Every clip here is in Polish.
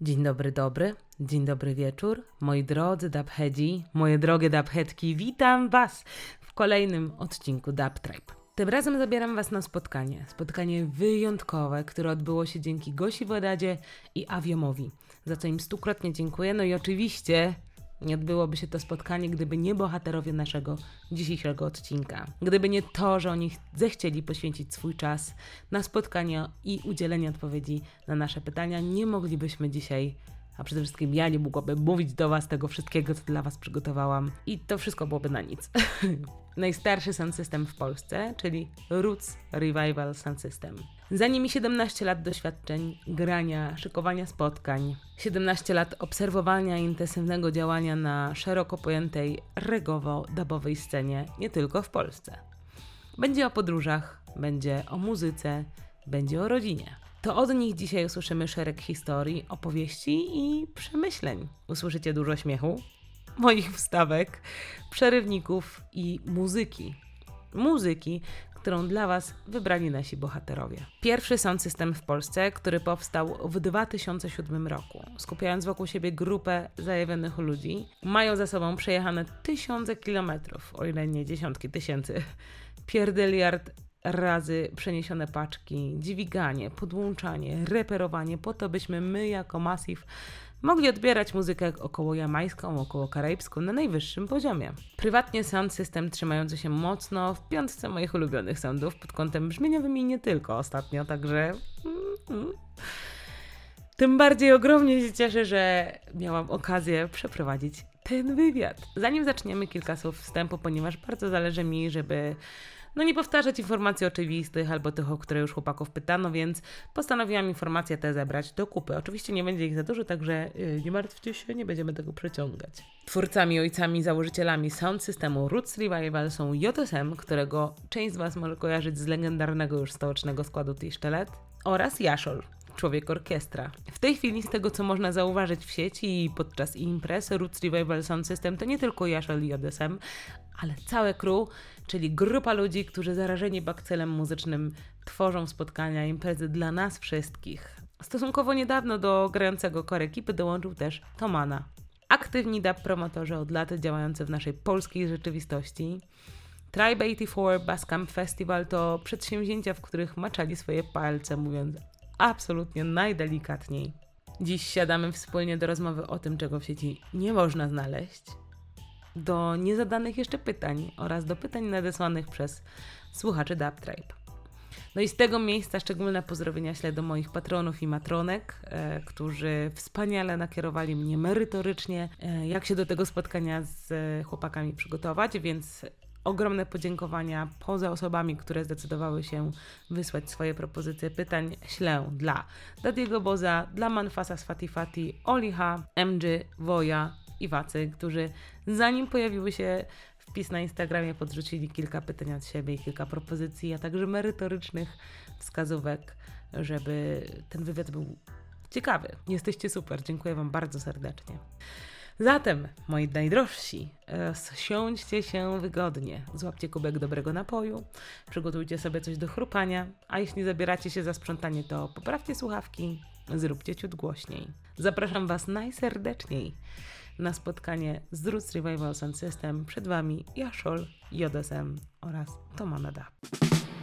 Dzień dobry, dobry. Dzień dobry wieczór. Moi drodzy Dabhedzi, moje drogie Dabhetki, witam Was w kolejnym odcinku Dab Tribe. Tym razem zabieram Was na spotkanie. Spotkanie wyjątkowe, które odbyło się dzięki Gosi Wodadzie i Aviomowi, za co im stukrotnie dziękuję. No i oczywiście nie odbyłoby się to spotkanie, gdyby nie bohaterowie naszego dzisiejszego odcinka. Gdyby nie to, że oni zechcieli poświęcić swój czas na spotkanie i udzielenie odpowiedzi na nasze pytania, nie moglibyśmy dzisiaj a przede wszystkim ja nie mogłabym mówić do Was tego wszystkiego, co dla Was przygotowałam. I to wszystko byłoby na nic. Najstarszy sound system w Polsce, czyli Roots Revival Sound System. Za nimi 17 lat doświadczeń, grania, szykowania spotkań, 17 lat obserwowania intensywnego działania na szeroko pojętej regowo-dabowej scenie, nie tylko w Polsce. Będzie o podróżach, będzie o muzyce, będzie o rodzinie. To od nich dzisiaj usłyszymy szereg historii, opowieści i przemyśleń. Usłyszycie dużo śmiechu, moich wstawek, przerywników i muzyki. Muzyki, którą dla Was wybrali nasi bohaterowie. Pierwszy sound system w Polsce, który powstał w 2007 roku, skupiając wokół siebie grupę zajawionych ludzi, mają za sobą przejechane tysiące kilometrów, o ile nie dziesiątki tysięcy. Pierdyliard razy przeniesione paczki, dźwiganie, podłączanie, reperowanie, po to byśmy my jako Massive mogli odbierać muzykę około jamańską, około karaibską na najwyższym poziomie. Prywatnie sound system trzymający się mocno w piątce moich ulubionych soundów pod kątem brzmieniowym i nie tylko ostatnio, także... Mm, Tym bardziej ogromnie się cieszę, że miałam okazję przeprowadzić ten wywiad. Zanim zaczniemy, kilka słów wstępu, ponieważ bardzo zależy mi, żeby no nie powtarzać informacji oczywistych albo tych, o które już chłopaków pytano, więc postanowiłam informacje te zebrać do kupy. Oczywiście nie będzie ich za dużo, także yy, nie martwcie się, nie będziemy tego przeciągać. Twórcami, ojcami, założycielami sound systemu Roots Revival są JSM, którego część z Was może kojarzyć z legendarnego już stołecznego składu Tisztelet oraz Jaszol, człowiek orkiestra. W tej chwili, z tego co można zauważyć w sieci i podczas imprez, Roots Revival Sound System to nie tylko Jaszol i JSM, ale całe crew, czyli grupa ludzi, którzy zarażeni bakcelem muzycznym tworzą spotkania, imprezy dla nas wszystkich. Stosunkowo niedawno do grającego core ekipy dołączył też Tomana. Aktywni dub promotorzy od lat działający w naszej polskiej rzeczywistości. Tribe 84 Basscamp Festival to przedsięwzięcia, w których maczali swoje palce, mówiąc absolutnie najdelikatniej. Dziś siadamy wspólnie do rozmowy o tym, czego w sieci nie można znaleźć, do niezadanych jeszcze pytań oraz do pytań nadesłanych przez słuchaczy Dub Tribe. No i z tego miejsca szczególne pozdrowienia ślę do moich patronów i matronek, e, którzy wspaniale nakierowali mnie merytorycznie, e, jak się do tego spotkania z e, chłopakami przygotować, więc ogromne podziękowania poza osobami, które zdecydowały się wysłać swoje propozycje pytań ślę dla Dadiego Boza, dla Manfasa z Fatifati, Oliha, MG, Woja, i Wacy, którzy zanim pojawiły się wpis na Instagramie, podrzucili kilka pytań od siebie i kilka propozycji, a także merytorycznych wskazówek, żeby ten wywiad był ciekawy. Jesteście super, dziękuję Wam bardzo serdecznie. Zatem, moi najdrożsi, siądźcie się wygodnie, złapcie kubek dobrego napoju, przygotujcie sobie coś do chrupania, a jeśli zabieracie się za sprzątanie, to poprawcie słuchawki, zróbcie ciut głośniej. Zapraszam Was najserdeczniej na spotkanie z Roots Revival Sound System. Przed Wami Jaszol, JSM oraz Tomanada. pierwszą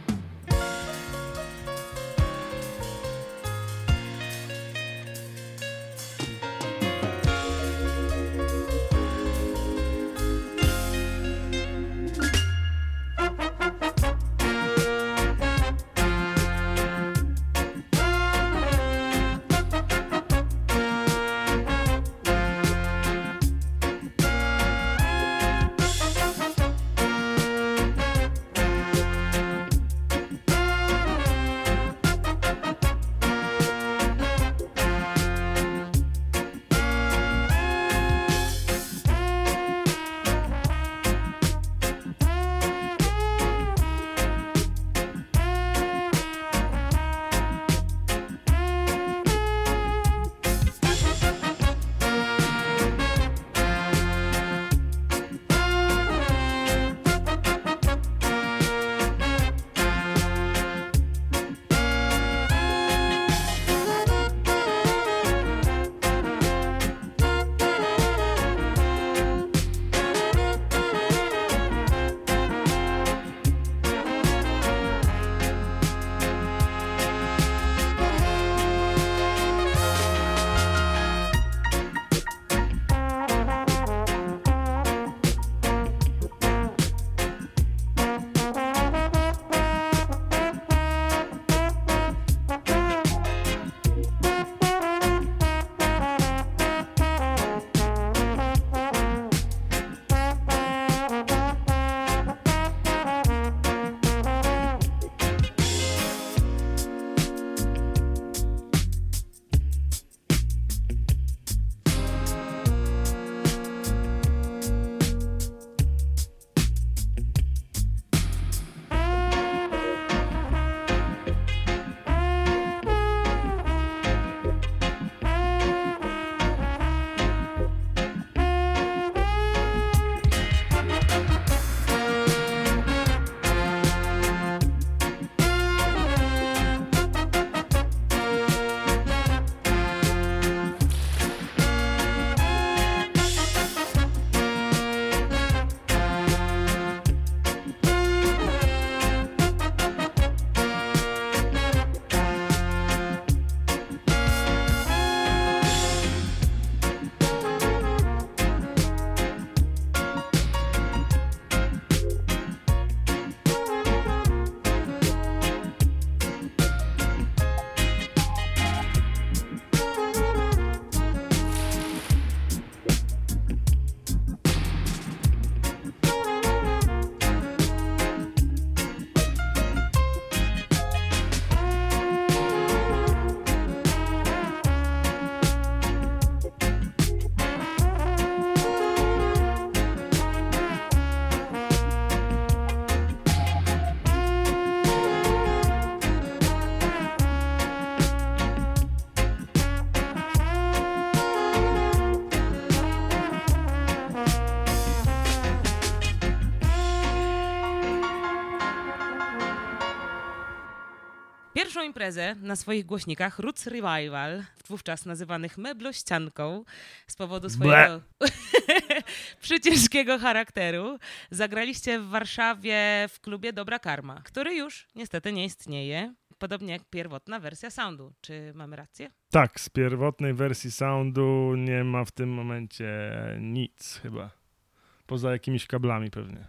imprezę na swoich głośnikach Roots Revival, wówczas nazywanych meblościanką z powodu swojego przyciężkiego charakteru, zagraliście w Warszawie w klubie Dobra Karma, który już niestety nie istnieje. Podobnie jak pierwotna wersja soundu. Czy mamy rację? Tak, z pierwotnej wersji soundu nie ma w tym momencie nic chyba. Poza jakimiś kablami pewnie.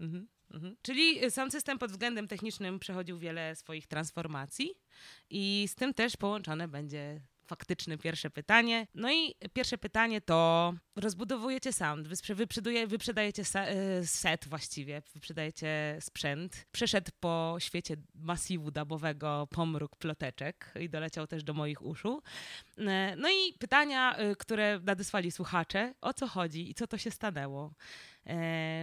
Mhm. Mhm. Czyli sound system pod względem technicznym przechodził wiele swoich transformacji i z tym też połączone będzie faktyczne pierwsze pytanie. No i pierwsze pytanie to rozbudowujecie sound, wyprzedajecie e, set właściwie, wyprzedajecie sprzęt. Przeszedł po świecie masiwu dubowego pomruk ploteczek i doleciał też do moich uszu. E, no i pytania, które nadesłali słuchacze, o co chodzi i co to się stanęło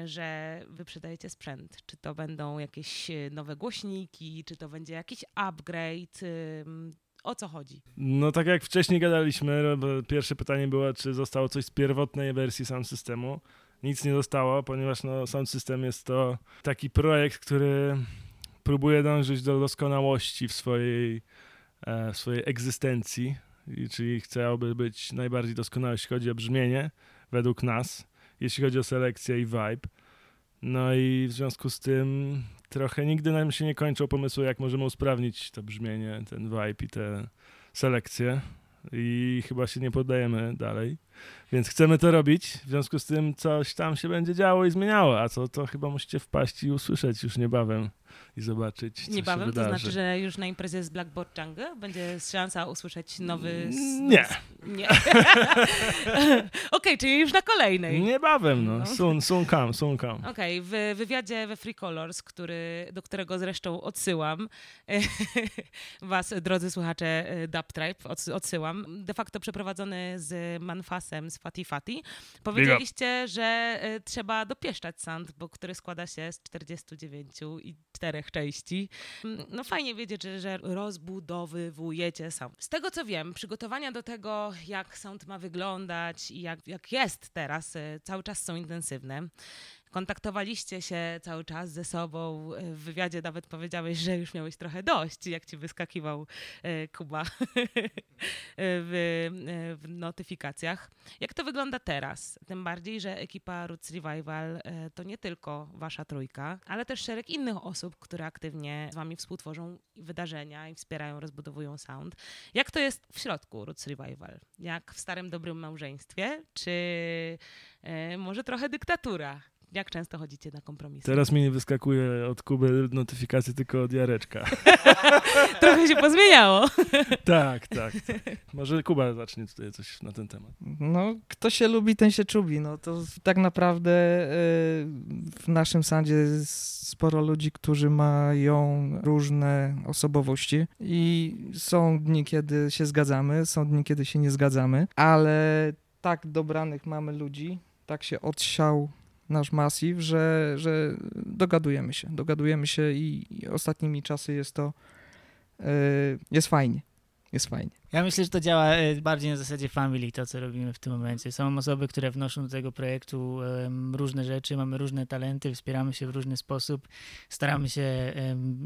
że wyprzedajecie sprzęt. Czy to będą jakieś nowe głośniki, czy to będzie jakiś upgrade, o co chodzi? No tak jak wcześniej gadaliśmy, pierwsze pytanie było, czy zostało coś z pierwotnej wersji sound systemu. Nic nie zostało, ponieważ no, system jest to taki projekt, który próbuje dążyć do doskonałości w swojej, e, w swojej egzystencji, czyli chciałby być najbardziej doskonały, jeśli chodzi o brzmienie, według nas, jeśli chodzi o selekcję i vibe. No i w związku z tym trochę nigdy nam się nie kończą pomysły, jak możemy usprawnić to brzmienie, ten vibe i te selekcje. I chyba się nie poddajemy dalej. Więc chcemy to robić, w związku z tym coś tam się będzie działo i zmieniało, a co to chyba musicie wpaść i usłyszeć już niebawem i zobaczyć, co Niebawem, to znaczy, że już na imprezie z Blackboard Jungle będzie szansa usłyszeć nowy... Nie. Nie. Okej, okay, czyli już na kolejnej. Niebawem, no. no. Soon, soon come, soon come. Okej, okay, w wywiadzie we Free Colors, który, do którego zresztą odsyłam was, drodzy słuchacze Dub Tribe, odsyłam, de facto przeprowadzony z Z Fati Fati, powiedzieliście, że e, trzeba dopieszczać bo który składa się z 49 i czterech części. No fajnie wiedzieć, że, że rozbudowywujecie sound. Z tego co wiem, przygotowania do tego, jak sound ma wyglądać i jak, jak jest teraz, e, cały czas są intensywne kontaktowaliście się cały czas ze sobą. W wywiadzie nawet powiedziałeś, że już miałeś trochę dość, jak ci wyskakiwał e, Kuba w, e, w notyfikacjach. Jak to wygląda teraz? Tym bardziej, że ekipa Roots Revival e, to nie tylko wasza trójka, ale też szereg innych osób, które aktywnie z wami współtworzą wydarzenia i wspierają, rozbudowują sound. Jak to jest w środku Roots Revival? Jak w starym dobrym małżeństwie? Czy może trochę dyktatura? Jak często chodzicie na kompromisy? Teraz mi nie wyskakuje od Kuby notyfikacji, tylko od Jareczka. Trochę się pozmieniało. tak, tak, tak. Może Kuba zacznie tutaj coś na ten temat. No, kto się lubi, ten się czubi. No to tak naprawdę y, w naszym sądzie jest sporo ludzi, którzy mają różne osobowości i są dni, kiedy się zgadzamy, są dni, kiedy się nie zgadzamy, ale tak dobranych mamy ludzi, tak się odsiał nasz Massive, że, że dogadujemy się, dogadujemy się i, ostatnimi czasy jest to, yy, jest fajnie, jest fajnie. Ja myślę, że to działa e, bardziej na zasadzie family, to co robimy w tym momencie. Są osoby, które wnoszą do tego projektu różne rzeczy, mamy różne talenty, wspieramy się w różny sposób, staramy się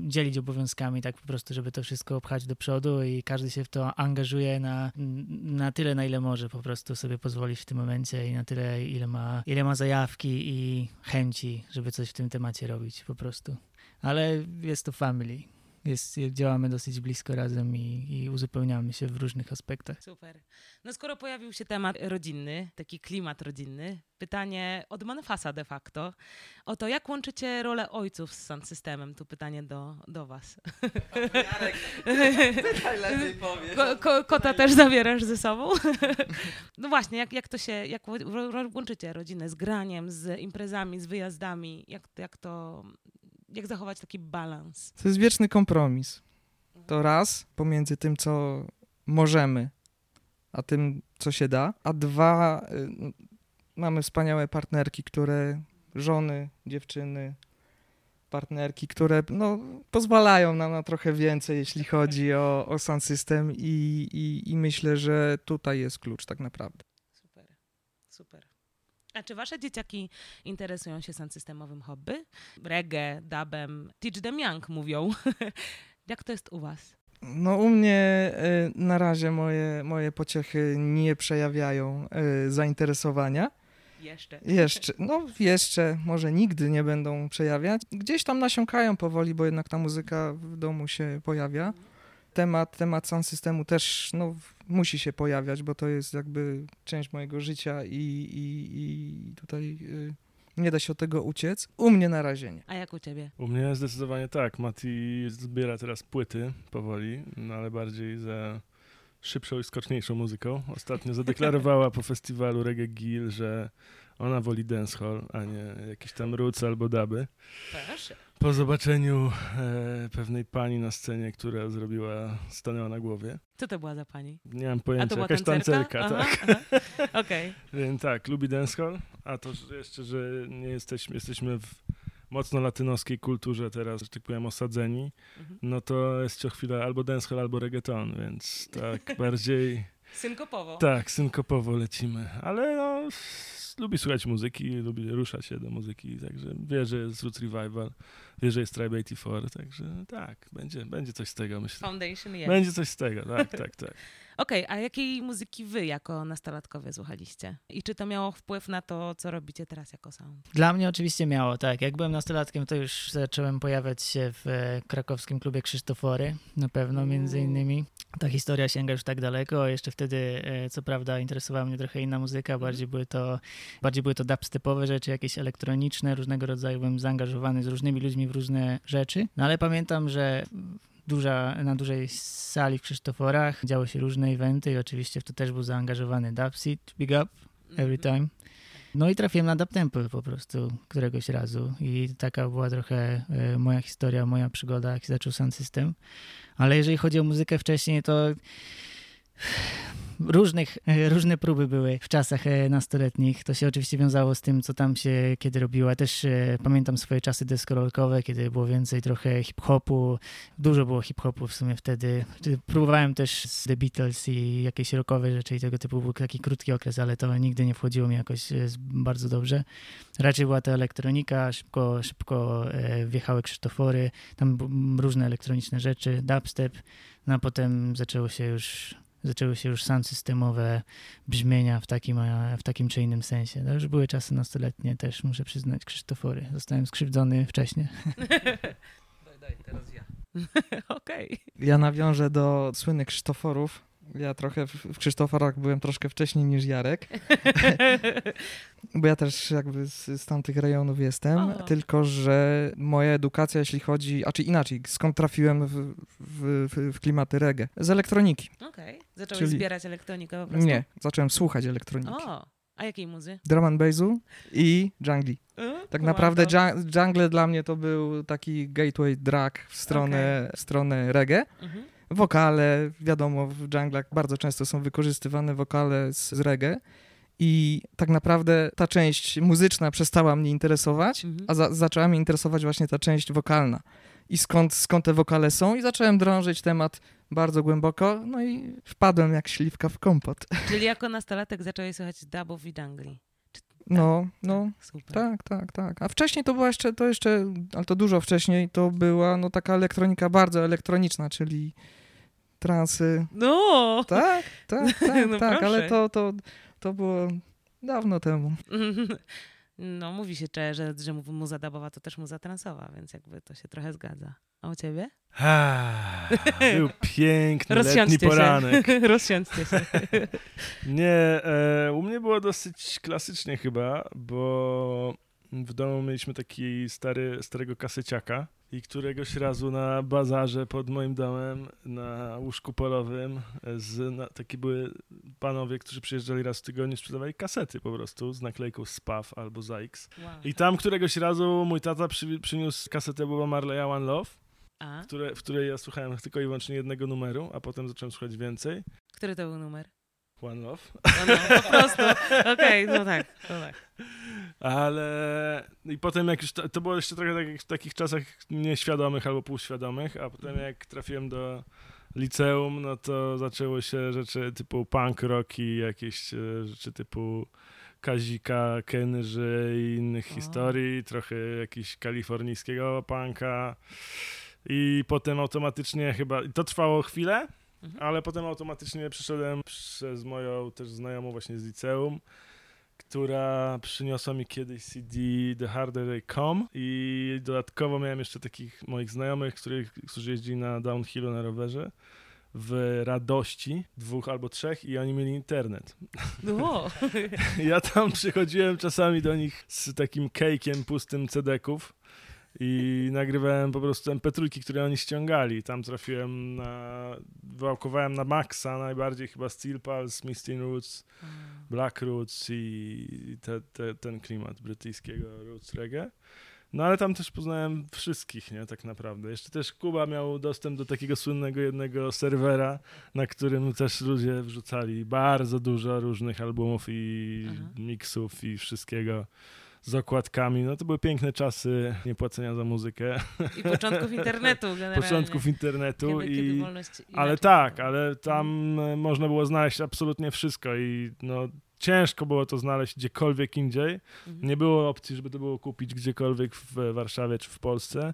dzielić obowiązkami tak po prostu, żeby to wszystko pchać do przodu i każdy się w to angażuje na, na tyle, na ile może po prostu sobie pozwolić w tym momencie i na tyle, ile ma, ile ma zajawki i chęci, żeby coś w tym temacie robić po prostu. Ale jest to family jest, działamy dosyć blisko razem i, i, uzupełniamy się w różnych aspektach. Super. No skoro pojawił się temat rodzinny, taki klimat rodzinny, pytanie od Manfasa de facto o to, jak łączycie rolę ojców z sound systemem? Tu pytanie do, do was. Jarek, lepiej powiesz. Ko, ko, kota też zabierasz ze sobą? no właśnie, jak, jak to się, jak łączycie rodzinę z graniem, z imprezami, z wyjazdami? Jak, jak to jak zachować taki balans? To jest wieczny kompromis. To raz pomiędzy tym, co możemy, a tym, co się da, a dwa, y, mamy wspaniałe partnerki, które, żony, dziewczyny, partnerki, które no, pozwalają nam na trochę więcej, jeśli chodzi o, o sound system i, i, i myślę, że tutaj jest klucz tak naprawdę. Super, super. A czy wasze dzieciaki interesują się systemowym hobby? Reggae, dubem, teach them young mówią. Jak to jest u was? No u mnie y, na razie moje, moje pociechy nie przejawiają y, zainteresowania. Jeszcze. Jeszcze, no jeszcze, może nigdy nie będą przejawiać. Gdzieś tam nasiąkają powoli, bo jednak ta muzyka w domu się pojawia. Temat, temat sound systemu też no, musi się pojawiać, bo to jest jakby część mojego życia i, i, i tutaj y, nie da się od tego uciec. U mnie na razie nie. A jak u ciebie? U mnie zdecydowanie tak. Mati zbiera teraz płyty powoli, no ale bardziej za szybszą i skoczniejszą muzyką. Ostatnio zadeklarowała po festiwalu Reggae Gill, że ona woli dancehall, a nie jakieś tam roots albo. Proszę. Po zobaczeniu e, pewnej pani na scenie, która zrobiła, stanęła na głowie. Co to była za pani? Nie mam A to pojęcia, była jakaś tancerka? Aha, tak. Okej. Więc tak, lubi dancehall, a to że jeszcze, że nie jesteśmy, jesteśmy w mocno latynoskiej kulturze teraz, że tak powiem, osadzeni, Mhm. no to jest co chwilę albo dancehall, albo reggaeton, więc tak bardziej, Synkopowo. tak, synkopowo lecimy, ale no, lubi słuchać muzyki, lubi ruszać się do muzyki, także wie, że jest Roots Revival, wie, że jest Tribe 84, także tak, będzie, będzie coś z tego, myślę. Foundation jest. Będzie coś z tego, tak, tak, tak. Okej, a jakiej muzyki wy jako nastolatkowie słuchaliście? I czy to miało wpływ na to, co robicie teraz jako sound? Dla mnie oczywiście miało, tak. Jak byłem nastolatkiem, to już zacząłem pojawiać się w e, krakowskim klubie Krzysztofory, na pewno między innymi. Ta historia sięga już tak daleko. Jeszcze wtedy, e, co prawda, interesowała mnie trochę inna muzyka, bardziej były to, bardziej były to dubstepowe rzeczy, jakieś elektroniczne, różnego rodzaju. Byłem zaangażowany z różnymi ludźmi w różne rzeczy. No ale pamiętam, że duża, na dużej sali w Krzysztoforach działy się różne eventy i oczywiście w to też był zaangażowany Dubseed, Big Up, Every Mhm. Time. No i trafiłem na Dub Temple po prostu któregoś razu i taka była trochę e, moja historia, moja przygoda, jak się zaczął Sound System. Ale jeżeli chodzi o muzykę wcześniej, to różnych, e, różne próby były w czasach e, nastoletnich. To się oczywiście wiązało z tym, co tam się kiedy robiło. Ja też e, pamiętam swoje czasy deskorolkowe, kiedy było więcej trochę hip-hopu. Dużo było hip-hopu w sumie wtedy. Próbowałem też z The Beatles i jakieś rockowe rzeczy i tego typu. Był taki krótki okres, ale to nigdy nie wchodziło mi jakoś bardzo dobrze. Raczej była to elektronika, szybko, szybko wjechały krzysztofory, tam różne elektroniczne rzeczy, dubstep, no a potem zaczęło się już zaczęły się już sound systemowe brzmienia w takim, w takim czy innym sensie. To już były czasy nastoletnie też, muszę przyznać, Krzysztofory. Zostałem skrzywdzony wcześniej. Daj, daj, teraz ja. Okej. Ja nawiążę do słynnych Krzysztoforów. Ja trochę w, Krzysztoforach byłem troszkę wcześniej niż Jarek, bo ja też jakby z, z tamtych rejonów jestem, O. tylko że moja edukacja, jeśli chodzi, a czy inaczej, skąd trafiłem w, w, w, klimaty reggae? Z elektroniki. Okej. Zacząłeś Czyli- zbierać elektronikę po prostu? Nie, zacząłem słuchać elektroniki. O, a jakiej muzy? Drum and bassu i jungli. Tak naprawdę jungle dla mnie to był taki gateway drag w stronę, w stronę reggae. Mhm. Wokale, wiadomo, w junglach bardzo często są wykorzystywane wokale z, z reggae. I tak naprawdę ta część muzyczna przestała mnie interesować, Mhm. a za, zaczęła mnie interesować właśnie ta część wokalna. I skąd, skąd te wokale są, i zacząłem drążyć temat bardzo głęboko, no i wpadłem jak śliwka w kompot. Czyli jako nastolatek zacząłeś słuchać dubów i jungli. No, no, Super. tak, tak, tak. A wcześniej to była jeszcze, to jeszcze, ale to dużo wcześniej, to była no taka elektronika bardzo elektroniczna, czyli transy. No! Tak, tak, tak, No tak, ale to, to, to było dawno temu. No, mówi się cze- że, że muza dubowa to też muza transowa, więc jakby to się trochę zgadza. A u ciebie? Ah, Był piękny letni poranek. się. Rozsiądźcie się. Nie, e, u mnie było dosyć klasycznie chyba, bo w domu mieliśmy taki stary, starego kaseciaka i któregoś razu na bazarze pod moim domem, na łóżku polowym, z, na, takie były panowie, którzy przyjeżdżali raz w tygodniu, sprzedawali kasety po prostu z naklejką SPAW albo ZAX. Wow. I tam któregoś razu mój tata przy, przyniósł kasetę Boba Marleya One Love, A? które, w której ja słuchałem tylko i wyłącznie jednego numeru, a potem zacząłem słuchać więcej. Który to był numer? One Love. No, no, po prostu. Okej, no tak, no tak. Ale i potem jak już to, to było jeszcze trochę tak, jak w takich czasach nieświadomych albo półświadomych, a potem jak trafiłem do liceum, no to zaczęło się rzeczy typu punk rock i jakieś e, rzeczy typu Kazika, Kenży i innych O. historii, trochę jakiegoś kalifornijskiego punka. I potem automatycznie chyba, to trwało chwilę, Mhm. ale potem automatycznie przyszedłem przez moją też znajomą właśnie z liceum, która przyniosła mi kiedyś CD The Harder They Come i dodatkowo miałem jeszcze takich moich znajomych, których, którzy jeździli na downhillu na rowerze w radości, dwóch albo trzech i oni mieli internet. O, Ja tam przychodziłem czasami do nich z takim kejkiem pustym CD-ków i nagrywałem po prostu MP3, które oni ściągali. Tam trafiłem na... Wałkowałem na maksa najbardziej chyba Steel Pulse, Misty Roots, Black Roots i te, te, ten klimat brytyjskiego roots reggae. No ale tam też poznałem wszystkich, nie, tak naprawdę. Jeszcze też Kuba miał dostęp do takiego słynnego jednego serwera, na którym też ludzie wrzucali bardzo dużo różnych albumów i Aha. miksów i wszystkiego z okładkami. No to były piękne czasy niepłacenia za muzykę, I początków internetu generalnie. początków internetu i... Ale tak, ale tam e, można było znaleźć absolutnie wszystko i no ciężko było to znaleźć gdziekolwiek indziej. Mhm. Nie było opcji, żeby to było kupić gdziekolwiek w Warszawie czy w Polsce.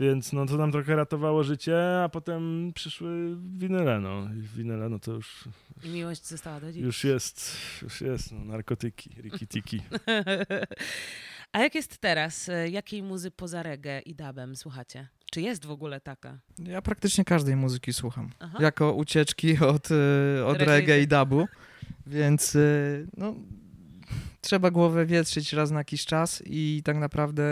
Więc no to nam trochę ratowało życie, a potem przyszły winyle, no. I winyle, no to już, I miłość została do dziś. już jest, już jest, no, narkotyki, rikitiki. A jak jest teraz? E, Jakiej muzy poza reggae i dubem słuchacie? Czy jest w ogóle taka? Ja praktycznie każdej muzyki słucham. Aha. Jako ucieczki od, y, od Reggae i dubu. Więc y, no, trzeba głowę wietrzyć raz na jakiś czas i tak naprawdę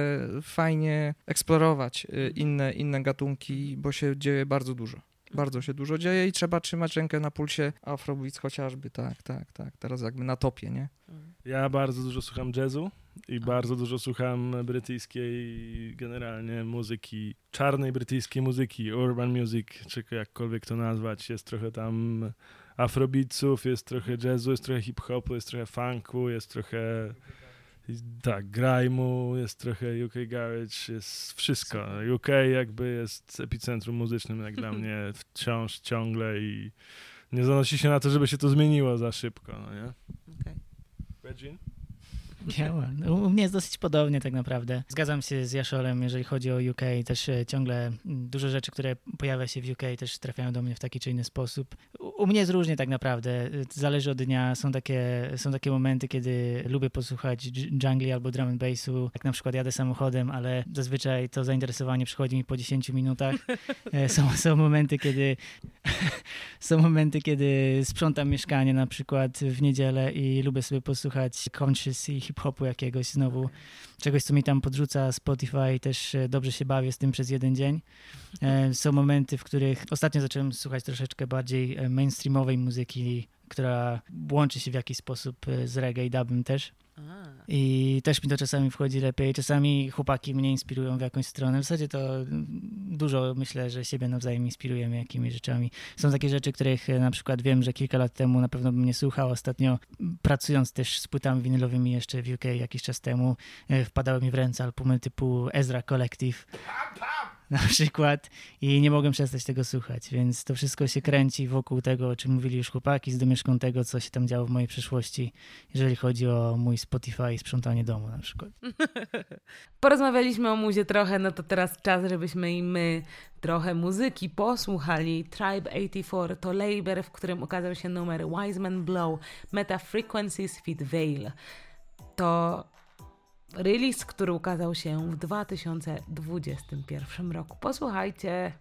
fajnie eksplorować y, inne, inne gatunki, bo się dzieje bardzo dużo. Bardzo się dużo dzieje i trzeba trzymać rękę na pulsie Afrobeats chociażby, tak, tak, tak. Teraz jakby na topie, nie? Mhm. Ja bardzo dużo słucham jazzu i bardzo dużo słucham brytyjskiej generalnie muzyki, czarnej brytyjskiej muzyki, urban music, czy jakkolwiek to nazwać. Jest trochę tam afrobeatsów, jest trochę jazzu, jest trochę hip-hopu, jest trochę funku, jest trochę tak, grime'u, jest trochę UK garage, jest wszystko. UK jakby jest epicentrum muzycznym jak dla mnie wciąż, ciągle i nie zanosi się na to, żeby się to zmieniło za szybko, no nie? Okej. Regine? Działa. No, U mnie jest dosyć podobnie tak naprawdę. Zgadzam się z Jaszolem, jeżeli chodzi o UK. Też e, ciągle mm, dużo rzeczy, które pojawia się w UK też trafiają do mnie w taki czy inny sposób. U, mnie jest różnie tak naprawdę. E, Zależy od dnia. Są takie, są takie momenty, kiedy lubię posłuchać jungli albo drum and bassu. Jak na przykład jadę samochodem, ale zazwyczaj to zainteresowanie przychodzi mi po 10 minutach. E, Są, są momenty, kiedy są momenty, kiedy sprzątam mieszkanie na przykład w niedzielę i lubię sobie posłuchać conscious i hip-hopu jakiegoś znowu, czegoś, co mi tam podrzuca Spotify, też e, dobrze się bawię z tym przez jeden dzień. E, Są momenty, w których ostatnio zacząłem słuchać troszeczkę bardziej e, mainstreamowej muzyki, która łączy się w jakiś sposób z reggae i dubem też. I też mi to czasami wchodzi lepiej. Czasami chłopaki mnie inspirują w jakąś stronę. W zasadzie to dużo myślę, że siebie nawzajem inspirujemy jakimiś rzeczami. Są takie rzeczy, których e, na przykład wiem, że kilka lat temu na pewno bym nie słuchał. Ostatnio pracując też z płytami winylowymi jeszcze w UK jakiś czas temu, e, wpadały mi w ręce albumy typu Ezra Collective. Na przykład i nie mogłem przestać tego słuchać, więc to wszystko się kręci wokół tego, o czym mówili już chłopaki, z domieszką tego, co się tam działo w mojej przeszłości, jeżeli chodzi o mój Spotify i sprzątanie domu na przykład. Porozmawialiśmy o muzie trochę, no to teraz czas, żebyśmy i my trochę muzyki posłuchali. Tribe 84 to label, w którym ukazał się numer Wiseman Blow, Meta Frequencies Fit Veil. To release, który ukazał się w 2021 roku. Posłuchajcie.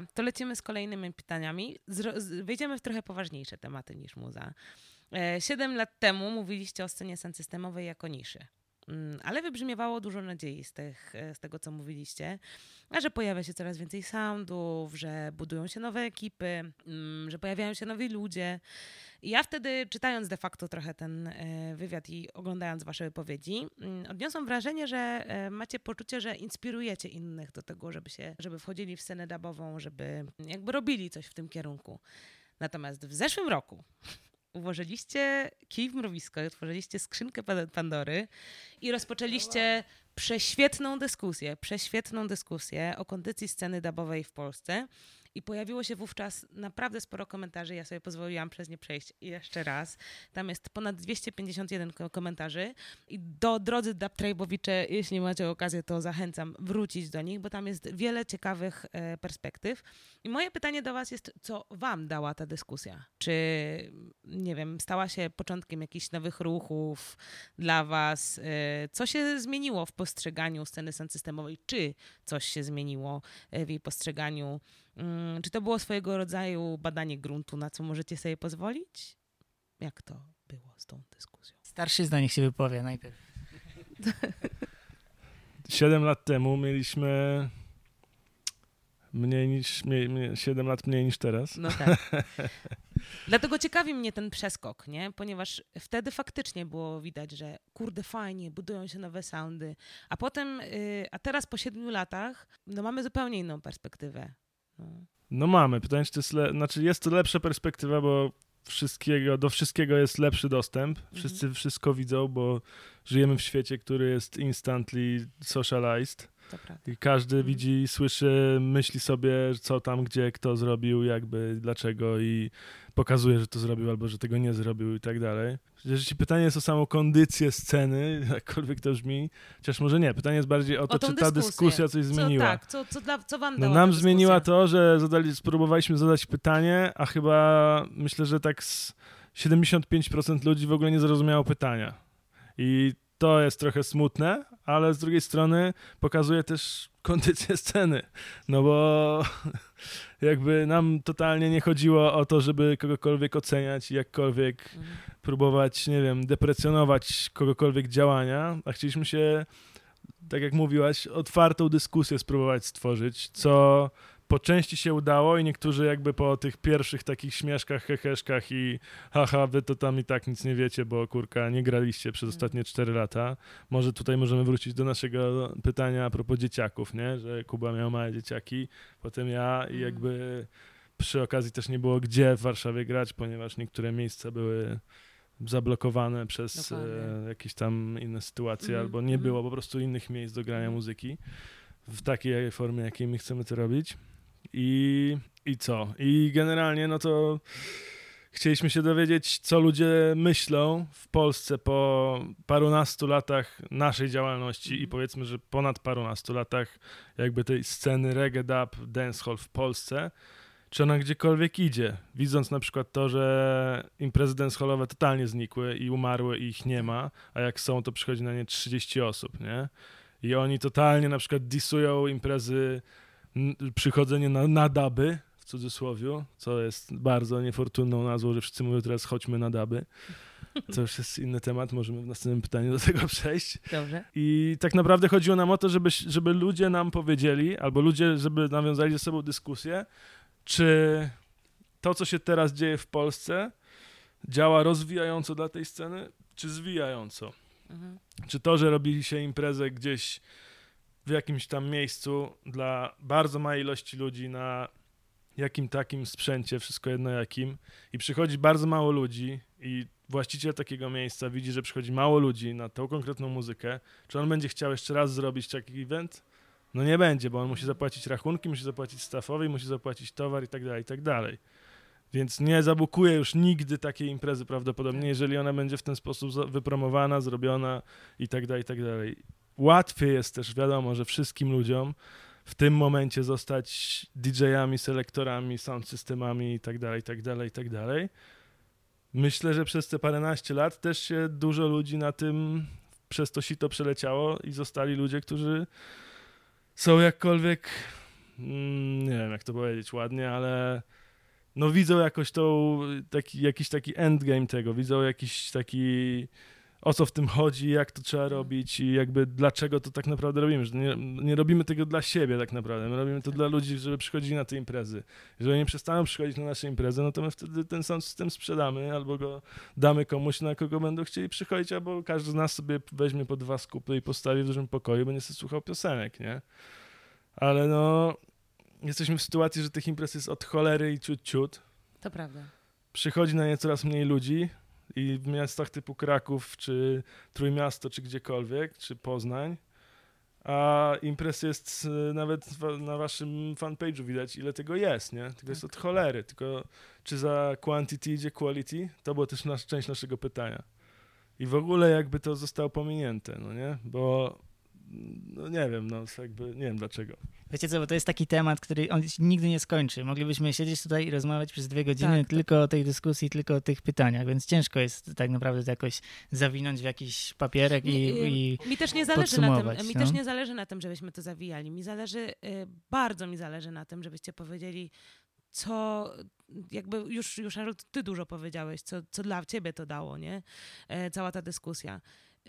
Dobra, to lecimy z kolejnymi pytaniami. Zro- wejdziemy w trochę poważniejsze tematy niż muza. E, Siedem lat temu mówiliście o scenie systemowej jako niszy. Mm, Ale wybrzmiewało dużo nadziei z, tych, e, z tego, co mówiliście, a że pojawia się coraz więcej soundów, że budują się nowe ekipy, mm, że pojawiają się nowi ludzie. I ja wtedy, czytając de facto trochę ten e, wywiad i oglądając wasze wypowiedzi, mm, odniosłam wrażenie, że e, macie poczucie, że inspirujecie innych do tego, żeby się, żeby wchodzili w scenę dubową, żeby jakby robili coś w tym kierunku. Natomiast w zeszłym roku ułożyliście kij w mrowisko, otworzyliście skrzynkę Pan- Pandory i rozpoczęliście prześwietną dyskusję, prześwietną dyskusję o kondycji sceny dubowej w Polsce. I pojawiło się wówczas naprawdę sporo komentarzy. Ja sobie pozwoliłam przez nie przejść jeszcze raz. Tam jest ponad 251 ko- komentarzy. I do drodzy Dubtrabowicze, jeśli macie okazję, to zachęcam wrócić do nich, bo tam jest wiele ciekawych e, perspektyw. I moje pytanie do Was jest, co Wam dała ta dyskusja? Czy, nie wiem, stała się początkiem jakichś nowych ruchów dla Was? E, Co się zmieniło w postrzeganiu sceny systemowej? Czy coś się zmieniło e, w jej postrzeganiu? Mm, Czy to było swojego rodzaju badanie gruntu, na co możecie sobie pozwolić? Jak to było z tą dyskusją? Starszyzna niech się wypowie najpierw. Siedem lat temu mieliśmy mniej niż, mniej, mniej, 7 lat mniej niż teraz. No tak. Dlatego ciekawi mnie ten przeskok, nie? Ponieważ wtedy faktycznie było widać, że kurde fajnie, budują się nowe soundy, a potem, y, a teraz po siedmiu latach, no mamy zupełnie inną perspektywę. No. Mamy. Pytanie, czy to jest, le... znaczy jest to lepsza perspektywa, bo wszystkiego, do wszystkiego jest lepszy dostęp. Wszyscy wszystko widzą, bo żyjemy w świecie, który jest instantly socialized. I każdy Mhm. widzi, słyszy, myśli sobie, co tam, gdzie, kto zrobił, jakby, dlaczego i pokazuje, że to zrobił albo że tego nie zrobił i tak dalej. Jeśli pytanie jest o samą kondycję sceny, jakkolwiek to brzmi, chociaż może nie, pytanie jest bardziej o to, tą czy ta dyskusję. dyskusja coś Co, zmieniła. tak, co, co, dla, co wam No dała nam zmieniła to, że zadali, spróbowaliśmy zadać pytanie, a chyba myślę, że tak z 75% ludzi w ogóle nie zrozumiało pytania. I to jest trochę smutne, ale z drugiej strony pokazuje też kondycję sceny. No bo jakby nam totalnie nie chodziło o to, żeby kogokolwiek oceniać i jakkolwiek Mhm. próbować, nie wiem, deprecjonować kogokolwiek działania, a chcieliśmy się, tak jak mówiłaś, otwartą dyskusję spróbować stworzyć, co po części się udało i niektórzy jakby po tych pierwszych takich śmieszkach, heheszkach i haha, wy to tam i tak nic nie wiecie, bo kurka, nie graliście przez Mm. ostatnie 4 lata. Może tutaj możemy wrócić do naszego pytania a propos dzieciaków, nie? Że Kuba miał małe dzieciaki, potem ja i Mm. jakby przy okazji też nie było gdzie w Warszawie grać, ponieważ niektóre miejsca były zablokowane przez Dokładnie. e, jakieś tam inne sytuacje, Mhm, albo nie mhm. było po prostu innych miejsc do grania Mhm. muzyki w takiej formie, jakiej my chcemy to robić. I, I co? I generalnie, no to chcieliśmy się dowiedzieć, co ludzie myślą w Polsce po parunastu latach naszej działalności i Mhm. powiedzmy, że ponad parunastu latach jakby tej sceny reggae, dub, dancehall w Polsce, czy ona gdziekolwiek idzie. Widząc na przykład to, że imprezy dancehallowe totalnie znikły i umarły i ich nie ma, a jak są, to przychodzi na nie 30 osób, nie? I oni totalnie na przykład disują imprezy, przychodzenie na, na daby, w cudzysłowie, co jest bardzo niefortunną nazwą, że wszyscy mówią teraz chodźmy na daby. To już jest inny temat, możemy w następnym pytaniu do tego przejść. Dobrze. I tak naprawdę chodziło nam o to, żeby, żeby ludzie nam powiedzieli, albo ludzie, żeby nawiązali ze sobą dyskusję, czy to, co się teraz dzieje w Polsce, działa rozwijająco dla tej sceny, czy zwijająco. Mhm. Czy to, że robi się imprezę gdzieś w jakimś tam miejscu dla bardzo małej ilości ludzi na jakim takim sprzęcie, wszystko jedno jakim, i przychodzi bardzo mało ludzi i właściciel takiego miejsca widzi, że przychodzi mało ludzi na tą konkretną muzykę, czy on będzie chciał jeszcze raz zrobić taki event? No nie będzie, bo on musi zapłacić rachunki, musi zapłacić staffowi, musi zapłacić towar i tak dalej, i tak dalej. Więc nie zabukuje już nigdy takiej imprezy prawdopodobnie, jeżeli ona będzie w ten sposób wypromowana, zrobiona i tak dalej, i tak dalej. Łatwiej jest też, wiadomo, że wszystkim ludziom w tym momencie zostać DJ-ami, selektorami, sound systemami i tak dalej, i tak dalej, i tak dalej. Myślę, że przez te paręnaście lat też się dużo ludzi na tym przez to sito przeleciało i zostali ludzie, którzy są jakkolwiek mm, nie wiem jak to powiedzieć ładnie, ale no widzą jakoś tą, taki, jakiś taki endgame tego, widzą jakiś taki o co w tym chodzi, jak to trzeba robić i jakby dlaczego to tak naprawdę robimy, że nie, nie robimy tego dla siebie tak naprawdę, my robimy to dla ludzi, żeby przychodzili na te imprezy. Jeżeli nie przestaną przychodzić na nasze imprezy, no to my wtedy ten sam system sprzedamy albo go damy komuś, na kogo będą chcieli przychodzić, albo każdy z nas sobie weźmie po dwa skupy i postawi w dużym pokoju, będzie sobie słuchał piosenek, nie? Ale no, jesteśmy w sytuacji, że tych imprez jest od cholery i ciut ciut. To prawda. Przychodzi na nie coraz mniej ludzi i w miastach typu Kraków, czy Trójmiasto, czy gdziekolwiek, czy Poznań, a imprez jest y, nawet na waszym fanpage'u widać, ile tego jest, nie? Tylko jest od cholery, tylko czy za quantity idzie quality? To była też nasz, część naszego pytania. I w ogóle jakby to zostało pominięte, no nie? Bo no nie wiem, no jakby nie wiem dlaczego. Wiecie co, bo to jest taki temat, który on się nigdy nie skończy. Moglibyśmy siedzieć tutaj i rozmawiać przez dwie godziny Tak, tylko o tej dyskusji, tylko o tych pytaniach, więc ciężko jest tak naprawdę to jakoś zawinąć w jakiś papierek i, i Mi też nie zależy na tym, podsumować, mi no. też nie zależy na tym, żebyśmy to zawijali. Mi zależy, y, bardzo mi zależy na tym, żebyście powiedzieli, co jakby już, już Harold, ty dużo powiedziałeś, co, co dla ciebie to dało, nie? E, cała ta dyskusja.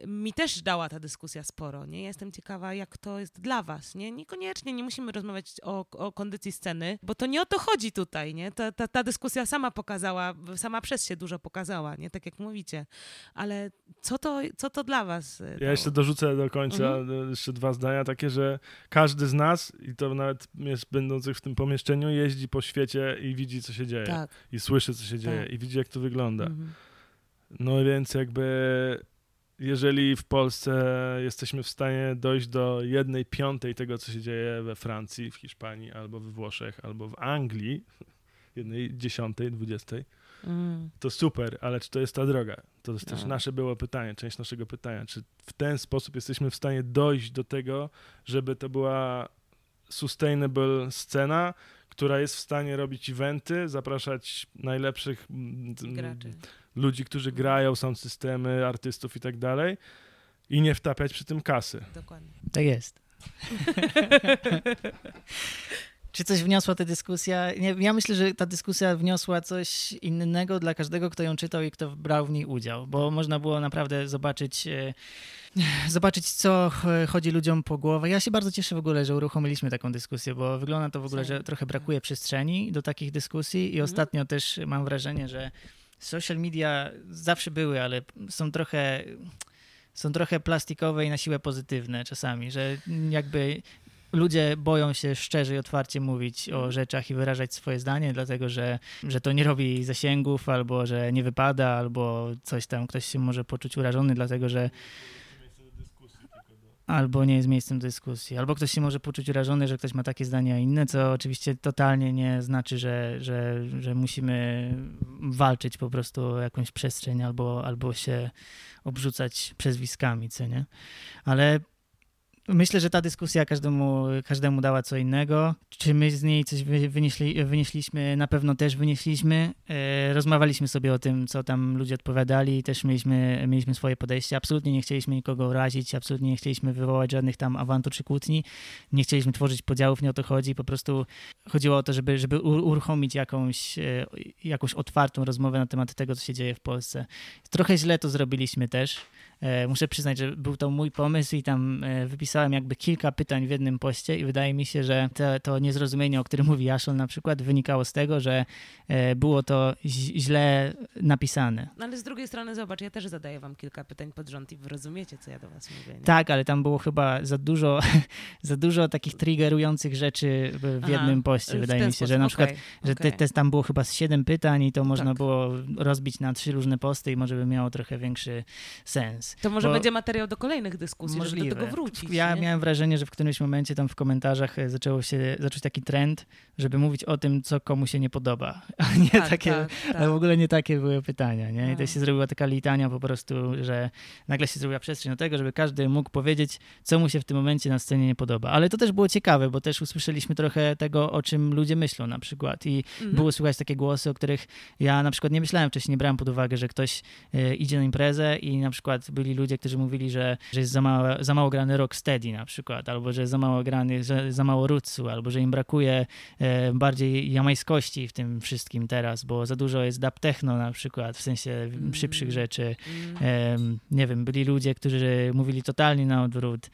Mi też dała ta dyskusja sporo, nie? Ja Jestem ciekawa, jak to jest dla was, nie? Niekoniecznie nie musimy rozmawiać o, o kondycji sceny, bo to nie o to chodzi tutaj, nie? Ta, ta, ta dyskusja sama pokazała, sama przez się dużo pokazała, nie? Tak jak mówicie. Ale co to, co to dla was e, Ja dało? jeszcze dorzucę do końca Mhm. e, jeszcze dwa zdania takie, że każdy z nas, i to nawet jest będących w tym pomieszczeniu, jeździ po świecie i widzi, co się dzieje. Tak. I słyszy, co się dzieje. Tak. I widzi, jak to wygląda. Mhm. No więc jakby jeżeli w Polsce jesteśmy w stanie dojść do jednej piątej tego, co się dzieje we Francji, w Hiszpanii, albo we Włoszech, albo w Anglii, jednej dziesiątej, dwudziestej, Mm. to super, ale czy to jest ta droga? To jest też No. nasze było pytanie, część naszego pytania. Czy w ten sposób jesteśmy w stanie dojść do tego, żeby to była sustainable scena, która jest w stanie robić eventy, zapraszać najlepszych mm, t- Graczy. ludzi, którzy grają, są systemy, artystów i tak dalej i nie wtapiać przy tym kasy. Dokładnie. tak jest. Czy coś wniosła ta dyskusja? Ja myślę, że ta dyskusja wniosła coś innego dla każdego, kto ją czytał i kto brał w niej udział, bo można było naprawdę zobaczyć, e, zobaczyć, co ch- chodzi ludziom po głowie. Ja się bardzo cieszę w ogóle, że uruchomiliśmy taką dyskusję, bo wygląda to w ogóle, że trochę brakuje przestrzeni do takich dyskusji i Mhm. ostatnio też mam wrażenie, że social media zawsze były, ale są trochę są trochę plastikowe i na siłę pozytywne czasami, że jakby ludzie boją się szczerze i otwarcie mówić o rzeczach i wyrażać swoje zdanie, dlatego że, że to nie robi zasięgów, albo że nie wypada, albo coś tam, ktoś się może poczuć urażony, dlatego że albo nie jest miejscem dyskusji, albo ktoś się może poczuć urażony, że ktoś ma takie zdanie, a inne, co oczywiście totalnie nie znaczy, że, że, że musimy walczyć po prostu o jakąś przestrzeń albo, albo się obrzucać przezwiskami, co nie? Ale myślę, że ta dyskusja każdemu, każdemu dała co innego. Czy my z niej coś wy- wynieśli, wynieśliśmy? Na pewno też wynieśliśmy. E, rozmawialiśmy sobie o tym, co tam ludzie odpowiadali, też mieliśmy, mieliśmy swoje podejście. Absolutnie nie chcieliśmy nikogo urazić, absolutnie nie chcieliśmy wywołać żadnych tam awantur czy kłótni. Nie chcieliśmy tworzyć podziałów, nie o to chodzi. Po prostu chodziło o to, żeby, żeby uruchomić jakąś, e, jakąś otwartą rozmowę na temat tego, co się dzieje w Polsce. Trochę źle to zrobiliśmy też. E, Muszę przyznać, że był to mój pomysł i tam e, wypisałem jakby kilka pytań w jednym poście i wydaje mi się, że to, to niezrozumienie, o którym mówi Ashol na przykład, wynikało z tego, że e, było to źle napisane. No ale z drugiej strony, zobacz, ja też zadaję wam kilka pytań pod rząd i wy rozumiecie, co ja do was mówię. Nie? Tak, ale tam było chyba za dużo, za dużo takich triggerujących rzeczy w, w Aha, jednym poście. Wydaje mi się, że na przykład okej, że te, okej. te, tam było chyba z siedem pytań i to można Tak. było rozbić na trzy różne posty i może by miało trochę większy sens. To może bo- będzie materiał do kolejnych dyskusji, żeby do tego wrócić. Ja nie? miałem wrażenie, że w którymś momencie tam w komentarzach e, zaczęło się zacząć taki trend, żeby mówić o tym, co komu się nie podoba. A nie tak, takie, tak, tak. ale w ogóle nie takie były pytania, nie? I to No. się zrobiła taka litania po prostu, że nagle się zrobiła przestrzeń do tego, żeby każdy mógł powiedzieć, co mu się w tym momencie na scenie nie podoba. Ale to też było ciekawe, bo też usłyszeliśmy trochę tego, o czym ludzie myślą na przykład. I Mhm. było słychać takie głosy, o których ja na przykład nie myślałem wcześniej, nie brałem pod uwagę, że ktoś e, idzie na imprezę i na przykład byli ludzie, którzy mówili, że, że jest za mało, za mało grany rocksteady na przykład, albo że jest za mało grany, że za mało rootsu, albo że im brakuje e, bardziej jamajskości w tym wszystkim teraz, bo za dużo jest dub techno na przykład, w sensie Mm. szybszych rzeczy. Em, nie wiem, byli ludzie, którzy mówili totalnie na odwrót.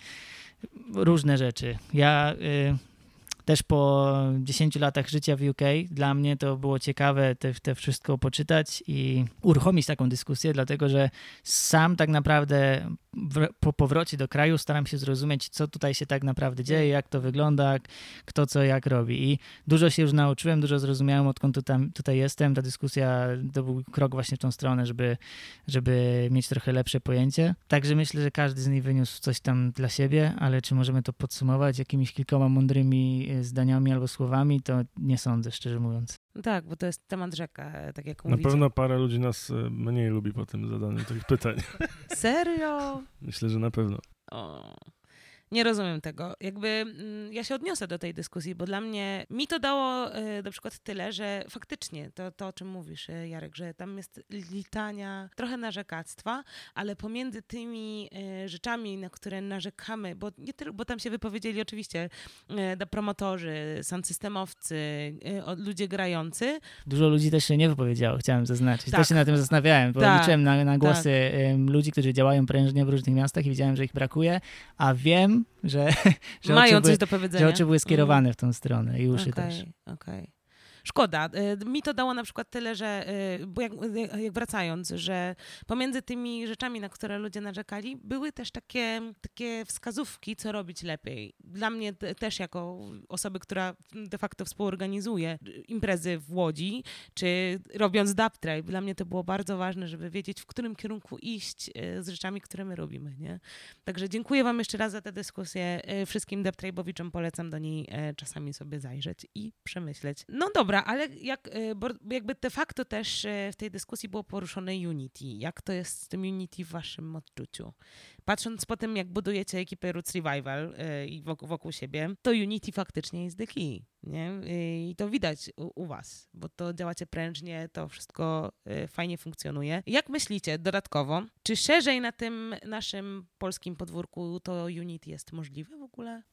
Różne rzeczy. Ja y, też po 10 latach życia w UK, dla mnie to było ciekawe te, te wszystko poczytać i uruchomić taką dyskusję, dlatego że sam tak naprawdę w, po powrocie do kraju staram się zrozumieć, co tutaj się tak naprawdę dzieje, jak to wygląda, kto co jak robi. I dużo się już nauczyłem, dużo zrozumiałem, odkąd tu tam, tutaj jestem. Ta dyskusja to był krok właśnie w tą stronę, żeby, żeby mieć trochę lepsze pojęcie. Także myślę, że każdy z nich wyniósł coś tam dla siebie, ale czy możemy to podsumować jakimiś kilkoma mądrymi e, zdaniami albo słowami, to nie sądzę, szczerze mówiąc. No tak, bo to jest temat rzeka, tak jak Na mówicie. pewno parę ludzi nas e, mniej lubi po tym zadaniu tych pytań. Serio? Myślę, że na pewno. O. Nie rozumiem tego. Jakby mm, ja się odniosę do tej dyskusji, bo dla mnie mi to dało e, na przykład tyle, że faktycznie to, to o czym mówisz, e, Jarek, że tam jest litania, trochę narzekactwa, ale pomiędzy tymi e, rzeczami, na które narzekamy, bo, nie tyl, bo tam się wypowiedzieli oczywiście promotorzy, systemowcy, ludzie grający, Dużo ludzi też się nie wypowiedziało, chciałem zaznaczyć. Tak. Też się na tym zastanawiałem, bo Tak. liczyłem na, na głosy em, ludzi, którzy działają prężnie w różnych miastach i widziałem, że ich brakuje, a wiem, że, że, mają oczy, coś były, do powiedzenia. że oczy były skierowane w tą stronę i uszy Okej, też. Okej. Szkoda. Y, Mi to dało na przykład tyle, że, y, bo jak, jak wracając, że pomiędzy tymi rzeczami, na które ludzie narzekali, były też takie, takie wskazówki, co robić lepiej. Dla mnie te- też jako osoby, która de facto współorganizuje imprezy w Łodzi, czy robiąc dub dla mnie to było bardzo ważne, żeby wiedzieć, w którym kierunku iść y, z rzeczami, które my robimy, nie? Także dziękuję wam jeszcze raz za tę dyskusję. Y, Wszystkim dub polecam do niej czasami sobie zajrzeć i przemyśleć. No dobra, ale jak, y, bo jakby de facto też e, w tej dyskusji było poruszone Unity. Jak to jest z tym Unity w waszym odczuciu? Patrząc po tym, jak budujecie ekipę Roots Revival y, i wokół, wokół siebie, to Unity faktycznie jest the key, nie? I to widać u, u was, bo to działacie prężnie, to wszystko fajnie funkcjonuje. Jak myślicie dodatkowo, czy szerzej na tym naszym polskim podwórku to Unity jest możliwe w ogóle?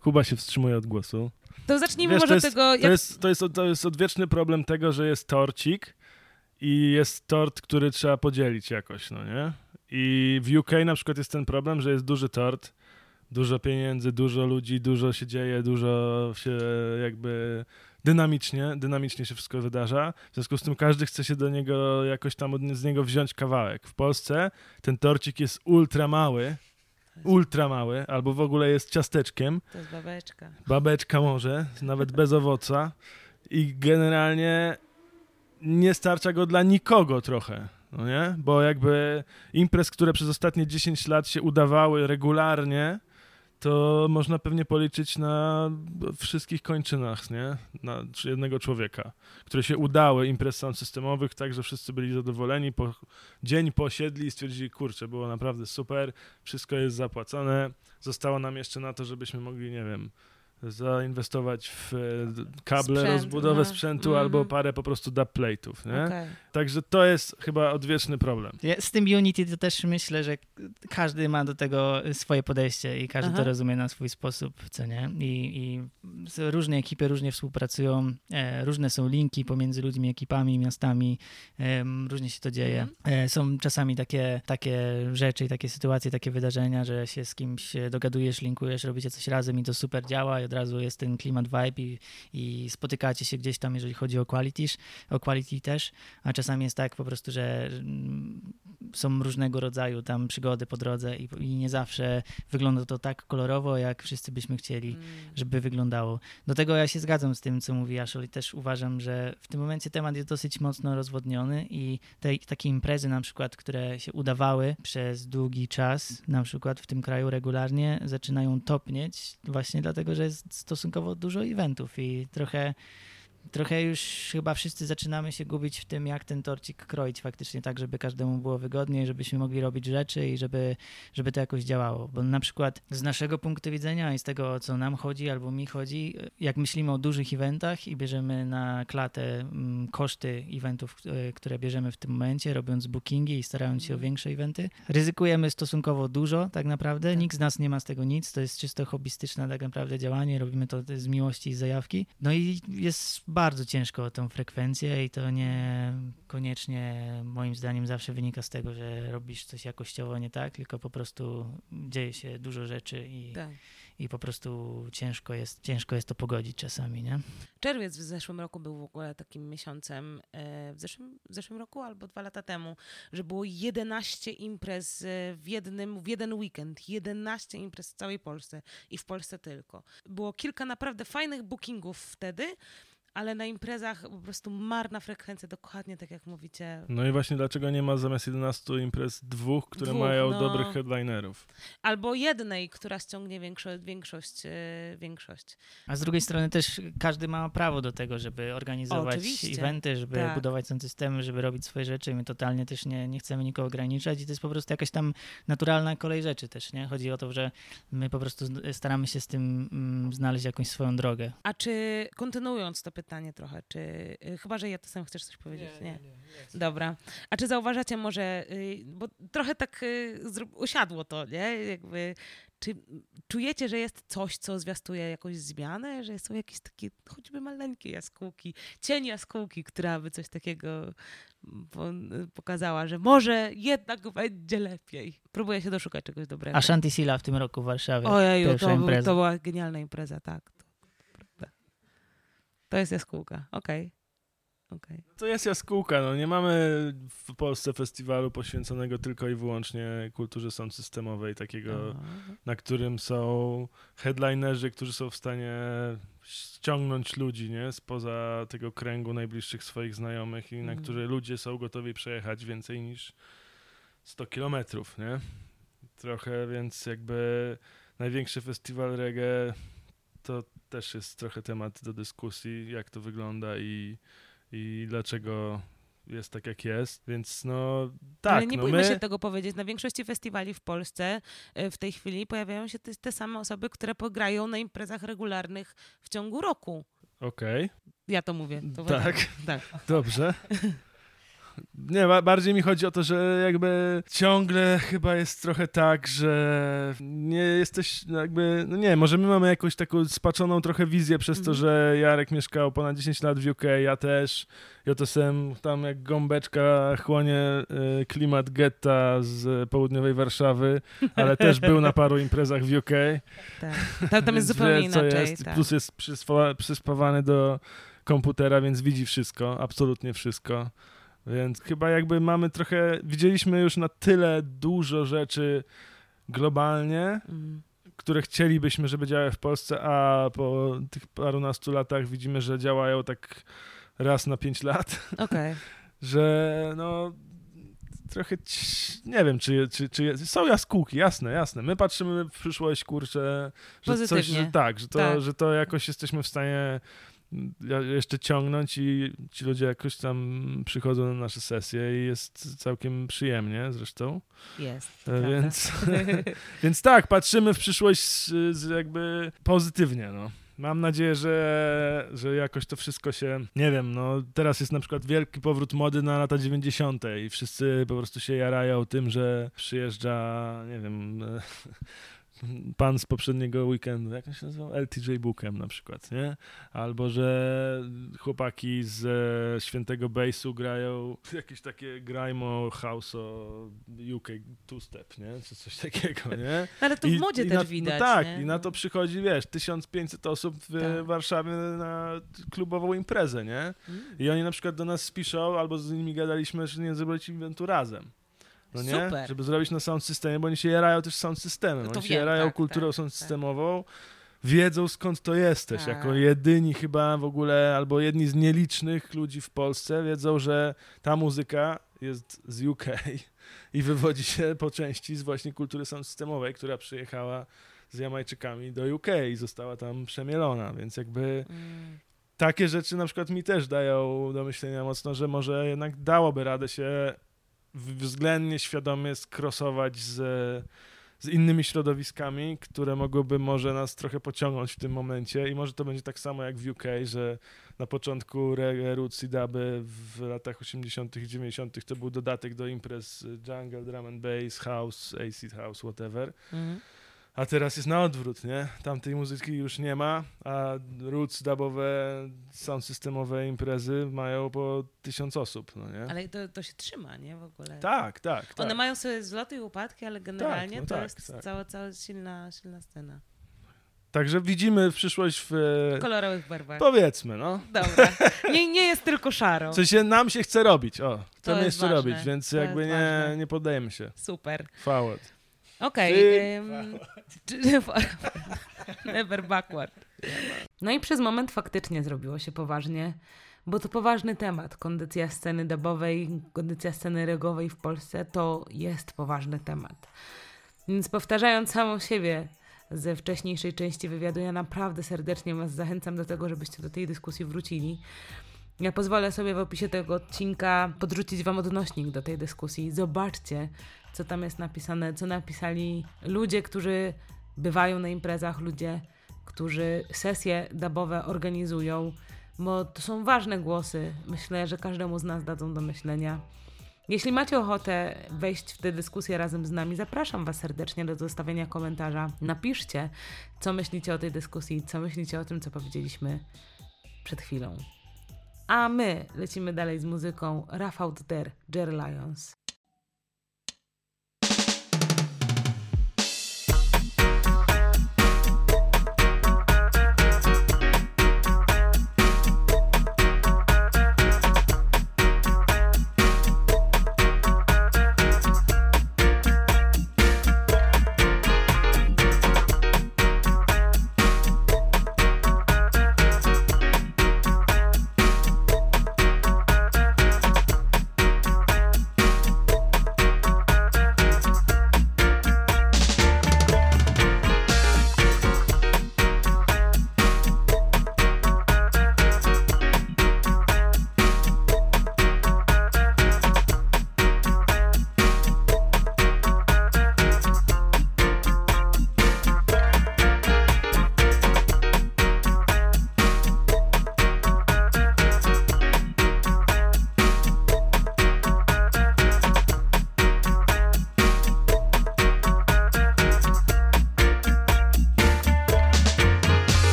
Kuba się wstrzymuje od głosu. To zacznijmy Wiesz, może to od jest, tego, To jak... jest, to, jest, to jest odwieczny problem tego, że jest torcik i jest tort, który trzeba podzielić jakoś, no nie? I w UK na przykład jest ten problem, że jest duży tort, dużo pieniędzy, dużo ludzi, dużo się dzieje, dużo się jakby dynamicznie, dynamicznie się wszystko wydarza. W związku z tym każdy chce się do niego jakoś tam od, z niego wziąć kawałek. W Polsce ten torcik jest ultra mały, ultra mały, albo w ogóle jest ciasteczkiem, To jest babeczka. babeczka może, nawet bez owoca i generalnie nie starcza go dla nikogo trochę, no nie? Bo jakby imprez, które przez ostatnie 10 lat się udawały regularnie, to można pewnie policzyć na wszystkich kończynach, nie? Na jednego człowieka, które się udały imprez sound systemowych, tak, że wszyscy byli zadowoleni, po, dzień posiedli i stwierdzili, kurczę, było naprawdę super, wszystko jest zapłacone, zostało nam jeszcze na to, żebyśmy mogli, nie wiem, zainwestować w e, kable, Sprzęt, rozbudowę no. sprzętu Mhm. albo parę po prostu dub plate'ów, nie? Okej. Także to jest chyba odwieczny problem. Ja z tym Unity to też myślę, że każdy ma do tego swoje podejście i każdy Aha. to rozumie na swój sposób, co nie? I, i różne ekipy różnie współpracują, e, różne są linki pomiędzy ludźmi, ekipami, miastami, em, różnie się to dzieje. Mhm. E, są czasami takie, takie rzeczy i takie sytuacje, takie wydarzenia, że się z kimś e, dogadujesz, linkujesz, robicie coś razem i to super działa i od razu jest ten klimat vibe i, i spotykacie się gdzieś tam, jeżeli chodzi o quality, o quality też, a czasami jest tak po prostu, że mm, są różnego rodzaju tam przygody po drodze i, i nie zawsze wygląda to tak kolorowo, jak wszyscy byśmy chcieli Mm. żeby wyglądało. Do tego ja się zgadzam z tym, co mówi Ashley. Też uważam, że w tym momencie temat jest dosyć mocno rozwodniony i te, takie imprezy na przykład, które się udawały przez długi czas, na przykład w tym kraju regularnie, zaczynają topnieć właśnie dlatego, że jest stosunkowo dużo eventów i trochę trochę już chyba wszyscy zaczynamy się gubić w tym, jak ten torcik kroić faktycznie tak, żeby każdemu było wygodniej, żebyśmy mogli robić rzeczy i żeby, żeby to jakoś działało. Bo na przykład z naszego punktu widzenia i z tego, o co nam chodzi albo mi chodzi, jak myślimy o dużych eventach i bierzemy na klatę mm, koszty eventów, e, które bierzemy w tym momencie, robiąc bookingi i starając się o większe eventy, ryzykujemy stosunkowo dużo tak naprawdę. Nikt z nas nie ma z tego nic, to jest czysto hobbystyczne tak naprawdę działanie, robimy to z miłości i zajawki. No i jest bardzo ciężko o tą frekwencję i to nie koniecznie moim zdaniem zawsze wynika z tego, że robisz coś jakościowo nie tak, tylko po prostu dzieje się dużo rzeczy i, Tak. i po prostu ciężko jest, ciężko jest to pogodzić czasami, nie? Czerwiec w zeszłym roku był w ogóle takim miesiącem, e, w zeszłym, w zeszłym roku albo dwa lata temu, że było 11 imprez e, w, jednym, w jeden weekend. 11 imprez w całej Polsce i w Polsce tylko. Było kilka naprawdę fajnych bookingów wtedy, ale na imprezach po prostu marna frekwencja, dokładnie tak jak mówicie. No i właśnie dlaczego nie ma zamiast 11 imprez dwóch, które Dwóch, mają no. dobrych headlinerów? Albo jednej, która ściągnie większość, większość, e, większość. A z drugiej strony też każdy ma prawo do tego, żeby organizować Oczywiście. eventy, żeby Tak. budować są systemy, żeby robić swoje rzeczy. My totalnie też nie, nie chcemy nikogo ograniczać i to jest po prostu jakaś tam naturalna kolej rzeczy też, nie? Chodzi o to, że my po prostu staramy się z tym mm, znaleźć jakąś swoją drogę. A czy, kontynuując to pytanie trochę, czy, y, chyba, że ja to sam chcesz coś powiedzieć, nie? Dobra. A czy zauważacie może, y, bo trochę tak y, usiadło to, nie? Jakby, czy czujecie, że jest coś, co zwiastuje jakąś zmianę, że są jakieś takie choćby maleńkie jaskółki, cień jaskółki, która by coś takiego po, pokazała, że może jednak będzie lepiej. Próbuję się doszukać czegoś dobrego. A Shanty Silla w tym roku w Warszawie. Ojeju, to, był, to była genialna impreza, tak. To, jest jaskółka, okej. Okej. To jest jaskółka, no nie mamy w Polsce festiwalu poświęconego tylko i wyłącznie kulturze sound systemowej, takiego, Aha. na którym są headlinerzy, którzy są w stanie ściągnąć ludzi, nie, spoza tego kręgu najbliższych swoich znajomych i na Mhm. który ludzie są gotowi przejechać więcej niż 100 kilometrów, nie? Trochę, więc jakby największy festiwal reggae to też jest trochę temat do dyskusji, jak to wygląda i, i dlaczego jest tak, jak jest. Więc no tak, Ale nie no bójmy my... się tego powiedzieć. Na większości festiwali w Polsce e, w tej chwili pojawiają się te, te same osoby, które pograją na imprezach regularnych w ciągu roku. Okej, Ja to mówię. To tak, tak. dobrze. Nie, ba- bardziej mi chodzi o to, że jakby ciągle chyba jest trochę tak, że nie jesteś no jakby, no nie, może my mamy jakąś taką spaczoną trochę wizję przez to, Mhm. że Jarek mieszkał ponad 10 lat w UK, ja też, JSM tam jak gąbeczka chłonie y, klimat getta z południowej Warszawy, ale też był na paru imprezach w UK. tak. Tam, tam jest zupełnie wie, inaczej. Jest, tak. Plus jest przyspa- przyspawany do komputera, więc widzi wszystko, absolutnie wszystko. Więc chyba jakby mamy trochę, widzieliśmy już na tyle dużo rzeczy globalnie, Mm. które chcielibyśmy, żeby działały w Polsce, a po tych parunastu latach widzimy, że działają tak raz na pięć lat, Okej. że no trochę nie wiem, czy, czy, czy są jaskółki, jasne, jasne. My patrzymy w przyszłość, kurczę, że coś, Pozytywnie. że tak, że to, Tak. że to jakoś jesteśmy w stanie jeszcze ciągnąć i ci ludzie jakoś tam przychodzą na nasze sesje i jest całkiem przyjemnie zresztą. Jest. E. Więc, więc tak, patrzymy w przyszłość z, z jakby pozytywnie, no. Mam nadzieję, że, że jakoś to wszystko się, nie wiem, no teraz jest na przykład wielki powrót mody na lata 90. i wszyscy po prostu się jarają tym, że przyjeżdża, nie wiem, pan z poprzedniego weekendu, jak on się nazywał? LTJ Bookiem na przykład, nie? Albo, że chłopaki z e, Świętego Base'u grają jakieś takie grimo, house'o, UK two-step, nie? Czy coś takiego, nie? Ale to w modzie i też na, widać. No tak, nie? i na to przychodzi, wiesz, 1500 osób w Tak. Warszawie na klubową imprezę, nie? Mm. I oni na przykład do nas spiszą, albo z nimi gadaliśmy, że nie zrobić eventu razem. No nie? Super. Żeby zrobić na sound systemie, bo oni się jarają też sound systemem. No oni się wiem, jarają tak, kulturą tak, sound tak. systemową. Wiedzą skąd to jesteś. Tak. Jako jedyni chyba w ogóle, albo jedni z nielicznych ludzi w Polsce wiedzą, że ta muzyka jest z UK i wywodzi się po części z właśnie kultury sound systemowej, która przyjechała z Jamajczykami do UK i została tam przemielona, więc jakby Mm. takie rzeczy na przykład mi też dają do myślenia mocno, że może jednak dałoby radę się względnie świadomie skrosować z, z innymi środowiskami, które mogłyby może nas trochę pociągnąć w tym momencie i może to będzie tak samo jak w UK, że na początku reggae, roots i duby w latach 80 i 90 to był dodatek do imprez jungle, drum and bass, house, acid house, whatever. Mhm. A teraz jest na odwrót, nie? Tamtej muzyki już nie ma, a roots dubowe, sound systemowe imprezy mają po tysiąc osób, no nie? Ale to, to się trzyma, nie? W ogóle. Tak, tak, One tak. mają sobie zloty i upadki, ale generalnie tak, no to tak, jest tak. cała, cała silna, silna scena. Także widzimy przyszłość w... W kolorowych barwach. Powiedzmy, no. Dobra. Nie, nie jest tylko szaro. W sensie nam się chce robić, o. Chcemy jest jeszcze ważne, robić, więc to jakby nie, ważne. nie poddajemy się. Super. Forward. Okej. Okay, Never backward. No i przez moment faktycznie zrobiło się poważnie, bo to poważny temat. Kondycja sceny dubowej, kondycja sceny regowej w Polsce to jest poważny temat. Więc powtarzając samą siebie ze wcześniejszej części wywiadu, ja naprawdę serdecznie Was zachęcam do tego, żebyście do tej dyskusji wrócili. Ja pozwolę sobie w opisie tego odcinka podrzucić Wam odnośnik do tej dyskusji. Zobaczcie, co tam jest napisane, co napisali ludzie, którzy bywają na imprezach, ludzie, którzy sesje dubowe organizują, bo to są ważne głosy. Myślę, że każdemu z nas dadzą do myślenia. Jeśli macie ochotę wejść w tę dyskusję razem z nami, zapraszam Was serdecznie do zostawienia komentarza. Napiszcie, co myślicie o tej dyskusji, co myślicie o tym, co powiedzieliśmy przed chwilą. A my lecimy dalej z muzyką Rafał Der, Jerry Lions.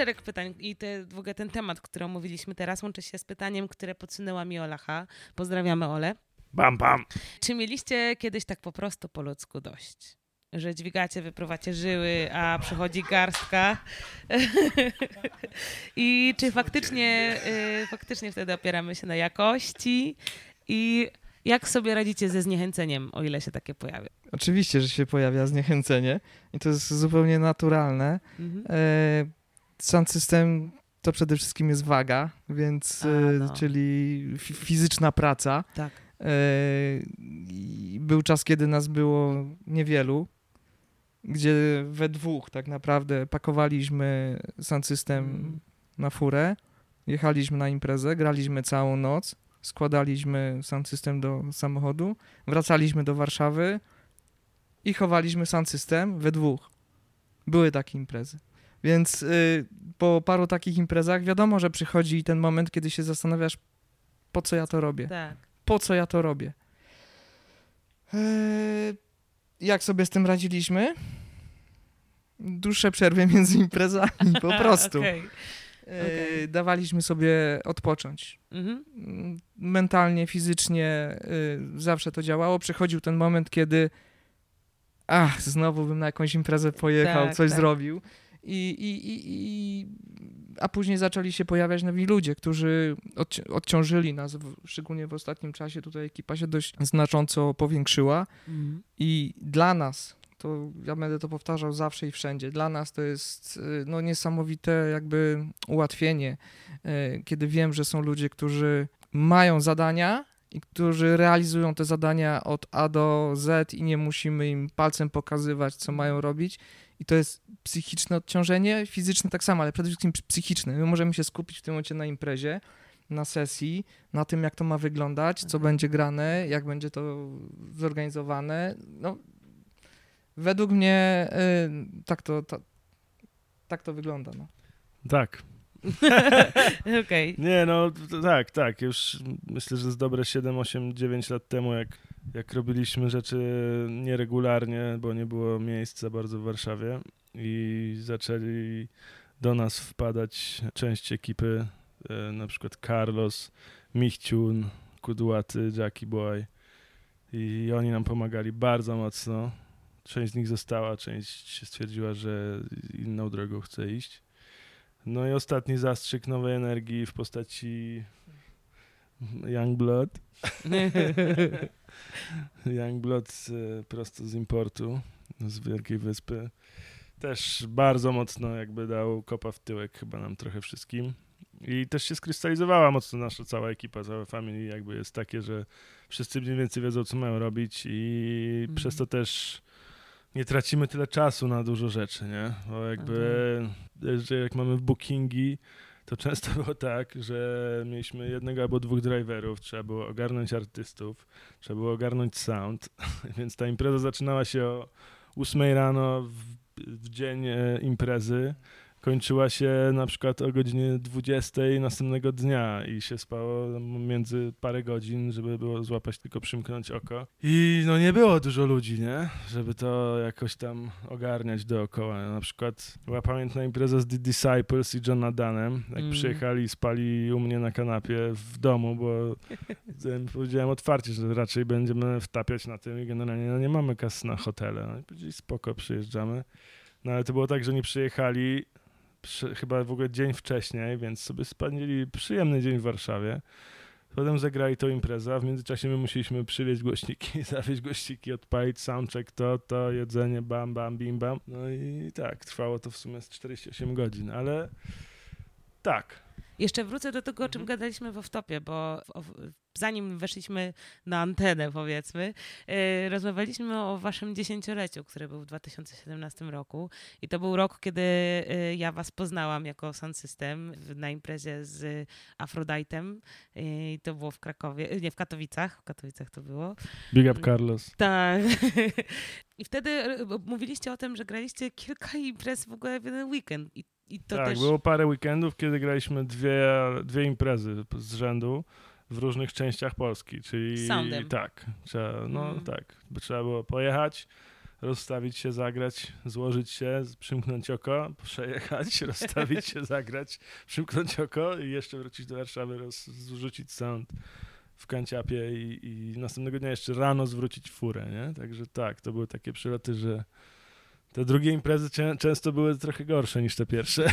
Szereg pytań i te, w ogóle ten temat, który omówiliśmy teraz, łączy się z pytaniem, które podsunęła mi Olacha. Pozdrawiamy Ole. Bam, bam. Czy mieliście kiedyś tak po prostu po ludzku dość? Że dźwigacie, wypruwacie żyły, a przychodzi garstka. I czy faktycznie, y, faktycznie wtedy opieramy się na jakości? I jak sobie radzicie ze zniechęceniem, o ile się takie pojawia? Oczywiście, że się pojawia zniechęcenie i to jest zupełnie naturalne. Mhm. E, sound system to przede wszystkim jest waga, więc, A, e, no. czyli fi- fizyczna praca. Tak. E, był czas, kiedy nas było niewielu, gdzie we dwóch tak naprawdę pakowaliśmy sound system Mm. na furę, jechaliśmy na imprezę, graliśmy całą noc, składaliśmy sound system do samochodu, wracaliśmy do Warszawy i chowaliśmy sound system we dwóch. Były takie imprezy. Więc y, po paru takich imprezach wiadomo, że przychodzi ten moment, kiedy się zastanawiasz, po co ja to robię Tak. po co ja to robię. Eee, jak sobie z tym radziliśmy? Dłuższe przerwy między imprezami, po prostu. Eee, okej. Dawaliśmy sobie odpocząć. Mhm. Mm, Mentalnie, fizycznie y, zawsze to działało. Przychodził ten moment, kiedy ach, znowu bym na jakąś imprezę pojechał, Tak, coś tak. zrobił. I, i, i, i, a później zaczęli się pojawiać nowi ludzie, którzy odci- odciążyli nas, w, szczególnie w ostatnim czasie. Tutaj ekipa się dość znacząco powiększyła. Mhm. I dla nas, to ja będę to powtarzał zawsze i wszędzie, dla nas to jest y, no, niesamowite jakby ułatwienie, y, kiedy wiem, że są ludzie, którzy mają zadania i którzy realizują te zadania od A do Z i nie musimy im palcem pokazywać, co mają robić. I to jest psychiczne odciążenie, fizyczne tak samo, ale przede wszystkim psychiczne. My możemy się skupić w tym momencie na imprezie, na sesji, na tym, jak to ma wyglądać, co będzie grane, jak będzie to zorganizowane. No, według mnie y, tak, to, ta, tak to wygląda. No. Tak. Okej. Nie, no tak, tak. Już myślę, że z dobre 7, 8, 9 lat temu, jak, jak robiliśmy rzeczy nieregularnie, bo nie było miejsc za bardzo w Warszawie i zaczęli do nas wpadać część ekipy, e, na przykład Carlos, Michciun, Kudłaty, Jackie Boy i oni nam pomagali bardzo mocno. Część z nich została, część stwierdziła, że inną drogą chce iść. No i ostatni zastrzyk nowej energii w postaci Youngblood. Youngblood e, prosto z importu, z Wielkiej Wyspy. Też bardzo mocno jakby dał kopa w tyłek chyba nam trochę wszystkim. I też się skrystalizowała mocno nasza cała ekipa, całe family jakby jest takie, że wszyscy mniej więcej wiedzą, co mają robić i Mhm. przez to też nie tracimy tyle czasu na dużo rzeczy, nie? Bo jakby, że jak mamy bookingi, to często było tak, że mieliśmy jednego albo dwóch driverów, trzeba było ogarnąć artystów, trzeba było ogarnąć sound, więc ta impreza zaczynała się o 8 rano w, w dzień e, imprezy, kończyła się na przykład o godzinie 20 następnego dnia i się spało między parę godzin, żeby było złapać tylko przymknąć oko. I no nie było dużo ludzi, nie? Żeby to jakoś tam ogarniać dookoła. Na przykład była pamiętna impreza z The Disciples i John Danem, jak Mm. przyjechali i spali u mnie na kanapie w domu, bo em, powiedziałem otwarcie, że raczej będziemy wtapiać na tym i generalnie no, nie mamy kas na hotele. No i powiedzieli spoko, przyjeżdżamy. No ale to było tak, że nie przyjechali przy, chyba w ogóle dzień wcześniej, więc sobie spędzili przyjemny dzień w Warszawie. Potem zagrali tą imprezę, a w międzyczasie my musieliśmy przywieźć głośniki, zawieźć głośniki, odpalić soundcheck, to, to, jedzenie, bam, bam, bim, bam. No i tak, trwało to w sumie z 48 godzin, ale tak. Jeszcze wrócę do tego, o czym Mhm. gadaliśmy w off-topie, bo w, w, zanim weszliśmy na antenę, powiedzmy, yy, rozmawialiśmy o waszym dziesięcioleciu, które był w 2017 roku. I to był rok, kiedy yy, ja was poznałam jako Sound System w, na imprezie z Afrodite'em. Yy, to było w Krakowie, yy, nie, w Katowicach. W Katowicach to było. Big up Carlos. Tak. I wtedy y, mówiliście o tym, że graliście kilka imprez w ogóle w jeden weekend. I, i to tak, też... było parę weekendów, kiedy graliśmy dwie, dwie imprezy z rzędu w różnych częściach Polski, czyli soundem. tak, trzeba, no Mm. tak, trzeba było pojechać, rozstawić się, zagrać, złożyć się, przymknąć oko, przejechać, rozstawić się, zagrać, przymknąć oko i jeszcze wrócić do Warszawy, roz, zrzucić sound w kanciapie i, i następnego dnia jeszcze rano zwrócić furę, nie? Także tak, to były takie przyloty, że te drugie imprezy cię, często były trochę gorsze niż te pierwsze.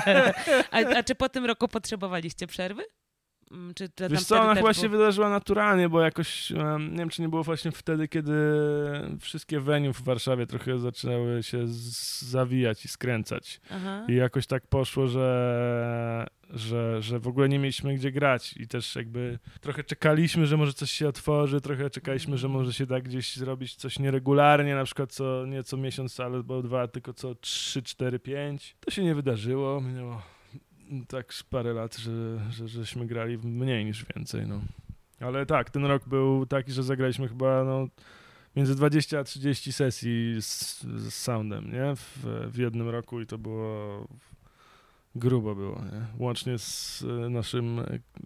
a, a czy po tym roku potrzebowaliście przerwy? Mm, Czy, czy Wiesz co, ona chyba się wydarzyła naturalnie, bo jakoś, nie wiem, czy nie było właśnie wtedy, kiedy wszystkie venue w Warszawie trochę zaczęły się zawijać i skręcać. Aha. I jakoś tak poszło, że, że, że w ogóle nie mieliśmy gdzie grać i też jakby trochę czekaliśmy, że może coś się otworzy, trochę czekaliśmy, że może się da gdzieś zrobić coś nieregularnie, na przykład co, nie co miesiąc, ale bo dwa, tylko co trzy, cztery, pięć. To się nie wydarzyło, minęło tak parę lat, że, że, żeśmy grali mniej niż więcej, no. Ale tak, ten rok był taki, że zagraliśmy chyba, no, między 20 a 30 sesji z, z soundem, nie? W, w jednym roku i to było grubo było, nie? Łącznie z e, naszym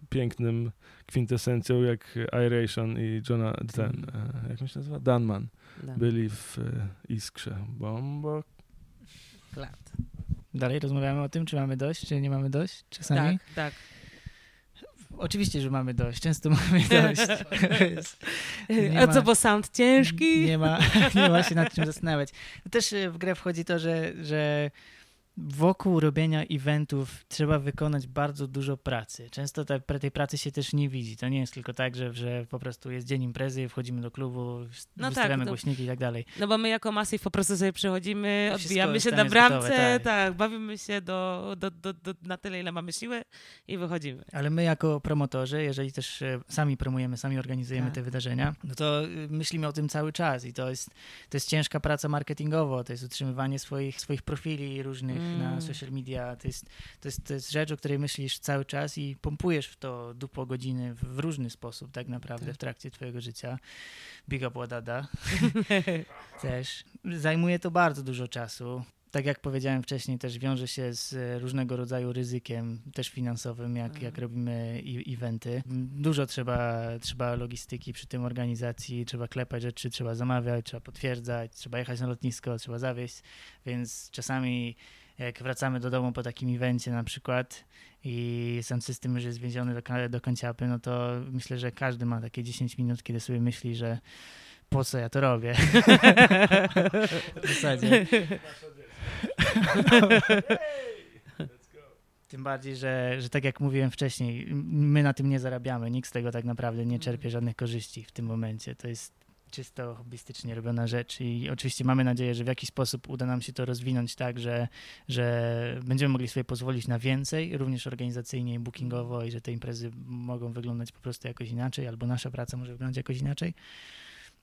pięknym kwintesencją jak Iration i Johna, ten, e, jak on się nazywa? Danman. Da. Byli w e, Iskrze. Bombo. Lat. Dalej rozmawiamy o tym, czy mamy dość, czy nie mamy dość czasami. Tak, tak. Oczywiście, że mamy dość. Często mamy dość. A ma- co, bo sound ciężki? Nie ma, nie ma się nad czym zastanawiać. Też e, w grę wchodzi to, że, że wokół robienia eventów trzeba wykonać bardzo dużo pracy. Często te, tej pracy się też nie widzi. To nie jest tylko tak, że, że po prostu jest dzień imprezy, wchodzimy do klubu, No wystawiamy tak, to- głośniki i tak dalej. No bo my jako Massive po prostu sobie przychodzimy, odbijamy się na bramce, gotowe, tak. tak, bawimy się do, do, do, do, na tyle, ile mamy siły i wychodzimy. Ale my jako promotorzy, jeżeli też e, sami promujemy, sami organizujemy Tak. te wydarzenia, no to y, myślimy o tym cały czas i to jest, to jest ciężka praca marketingowa, to jest utrzymywanie swoich, swoich profili różnych Mm. na social media, to jest, to, jest, to jest rzecz, o której myślisz cały czas i pompujesz w to dupo godziny w, w różny sposób tak naprawdę Tak. w trakcie twojego życia. Big up też. Zajmuje to bardzo dużo czasu. Tak jak powiedziałem wcześniej, też wiąże się z różnego rodzaju ryzykiem, też finansowym, jak, Mhm. jak robimy eventy. Dużo trzeba, trzeba logistyki przy tym organizacji, trzeba klepać rzeczy, trzeba zamawiać, trzeba potwierdzać, trzeba jechać na lotnisko, trzeba zawieźć, więc czasami jak wracamy do domu po takim evencie na przykład i sam system już jest więziony do, do kanciapy, no to myślę, że każdy ma takie 10 minut, kiedy sobie myśli, że po co ja to robię? w zasadzie. Tym bardziej, że, że tak jak mówiłem wcześniej, my na tym nie zarabiamy, nikt z tego tak naprawdę nie czerpie żadnych korzyści w tym momencie. To jest czysto hobbystycznie robiona rzecz i oczywiście mamy nadzieję, że w jakiś sposób uda nam się to rozwinąć tak, że, że będziemy mogli sobie pozwolić na więcej, również organizacyjnie i bookingowo i że te imprezy mogą wyglądać po prostu jakoś inaczej, albo nasza praca może wyglądać jakoś inaczej.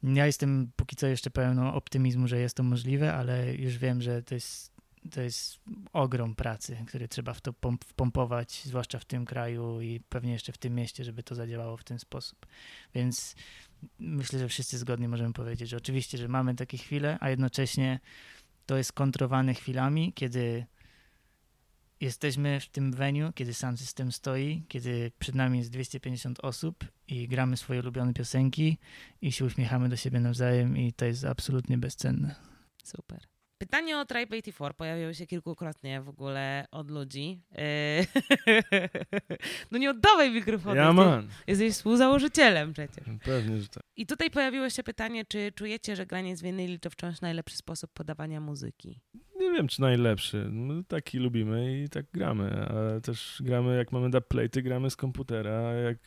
Ja jestem póki co jeszcze pełno optymizmu, że jest to możliwe, ale już wiem, że to jest, to jest ogrom pracy, który trzeba w to pomp- wpompować, zwłaszcza w tym kraju i pewnie jeszcze w tym mieście, żeby to zadziałało w ten sposób. Więc myślę, że wszyscy zgodnie możemy powiedzieć, że oczywiście, że mamy takie chwile, a jednocześnie to jest kontrowane chwilami, kiedy jesteśmy w tym venue, kiedy sam system stoi, kiedy przed nami jest 250 osób i gramy swoje ulubione piosenki i się uśmiechamy do siebie nawzajem i to jest absolutnie bezcenne. Super. Pytanie o Tribe 84 pojawiło się kilkukrotnie w ogóle od ludzi. Yy, no nie oddawaj mikrofonu. Ja man. Jesteś współzałożycielem przecież. Pewnie, że tak. I tutaj pojawiło się pytanie, czy czujecie, że granie z winyli to wciąż najlepszy sposób podawania muzyki? Nie wiem, czy najlepszy. My taki lubimy i tak gramy, ale też gramy, jak mamy dubplaty, gramy z komputera, a jak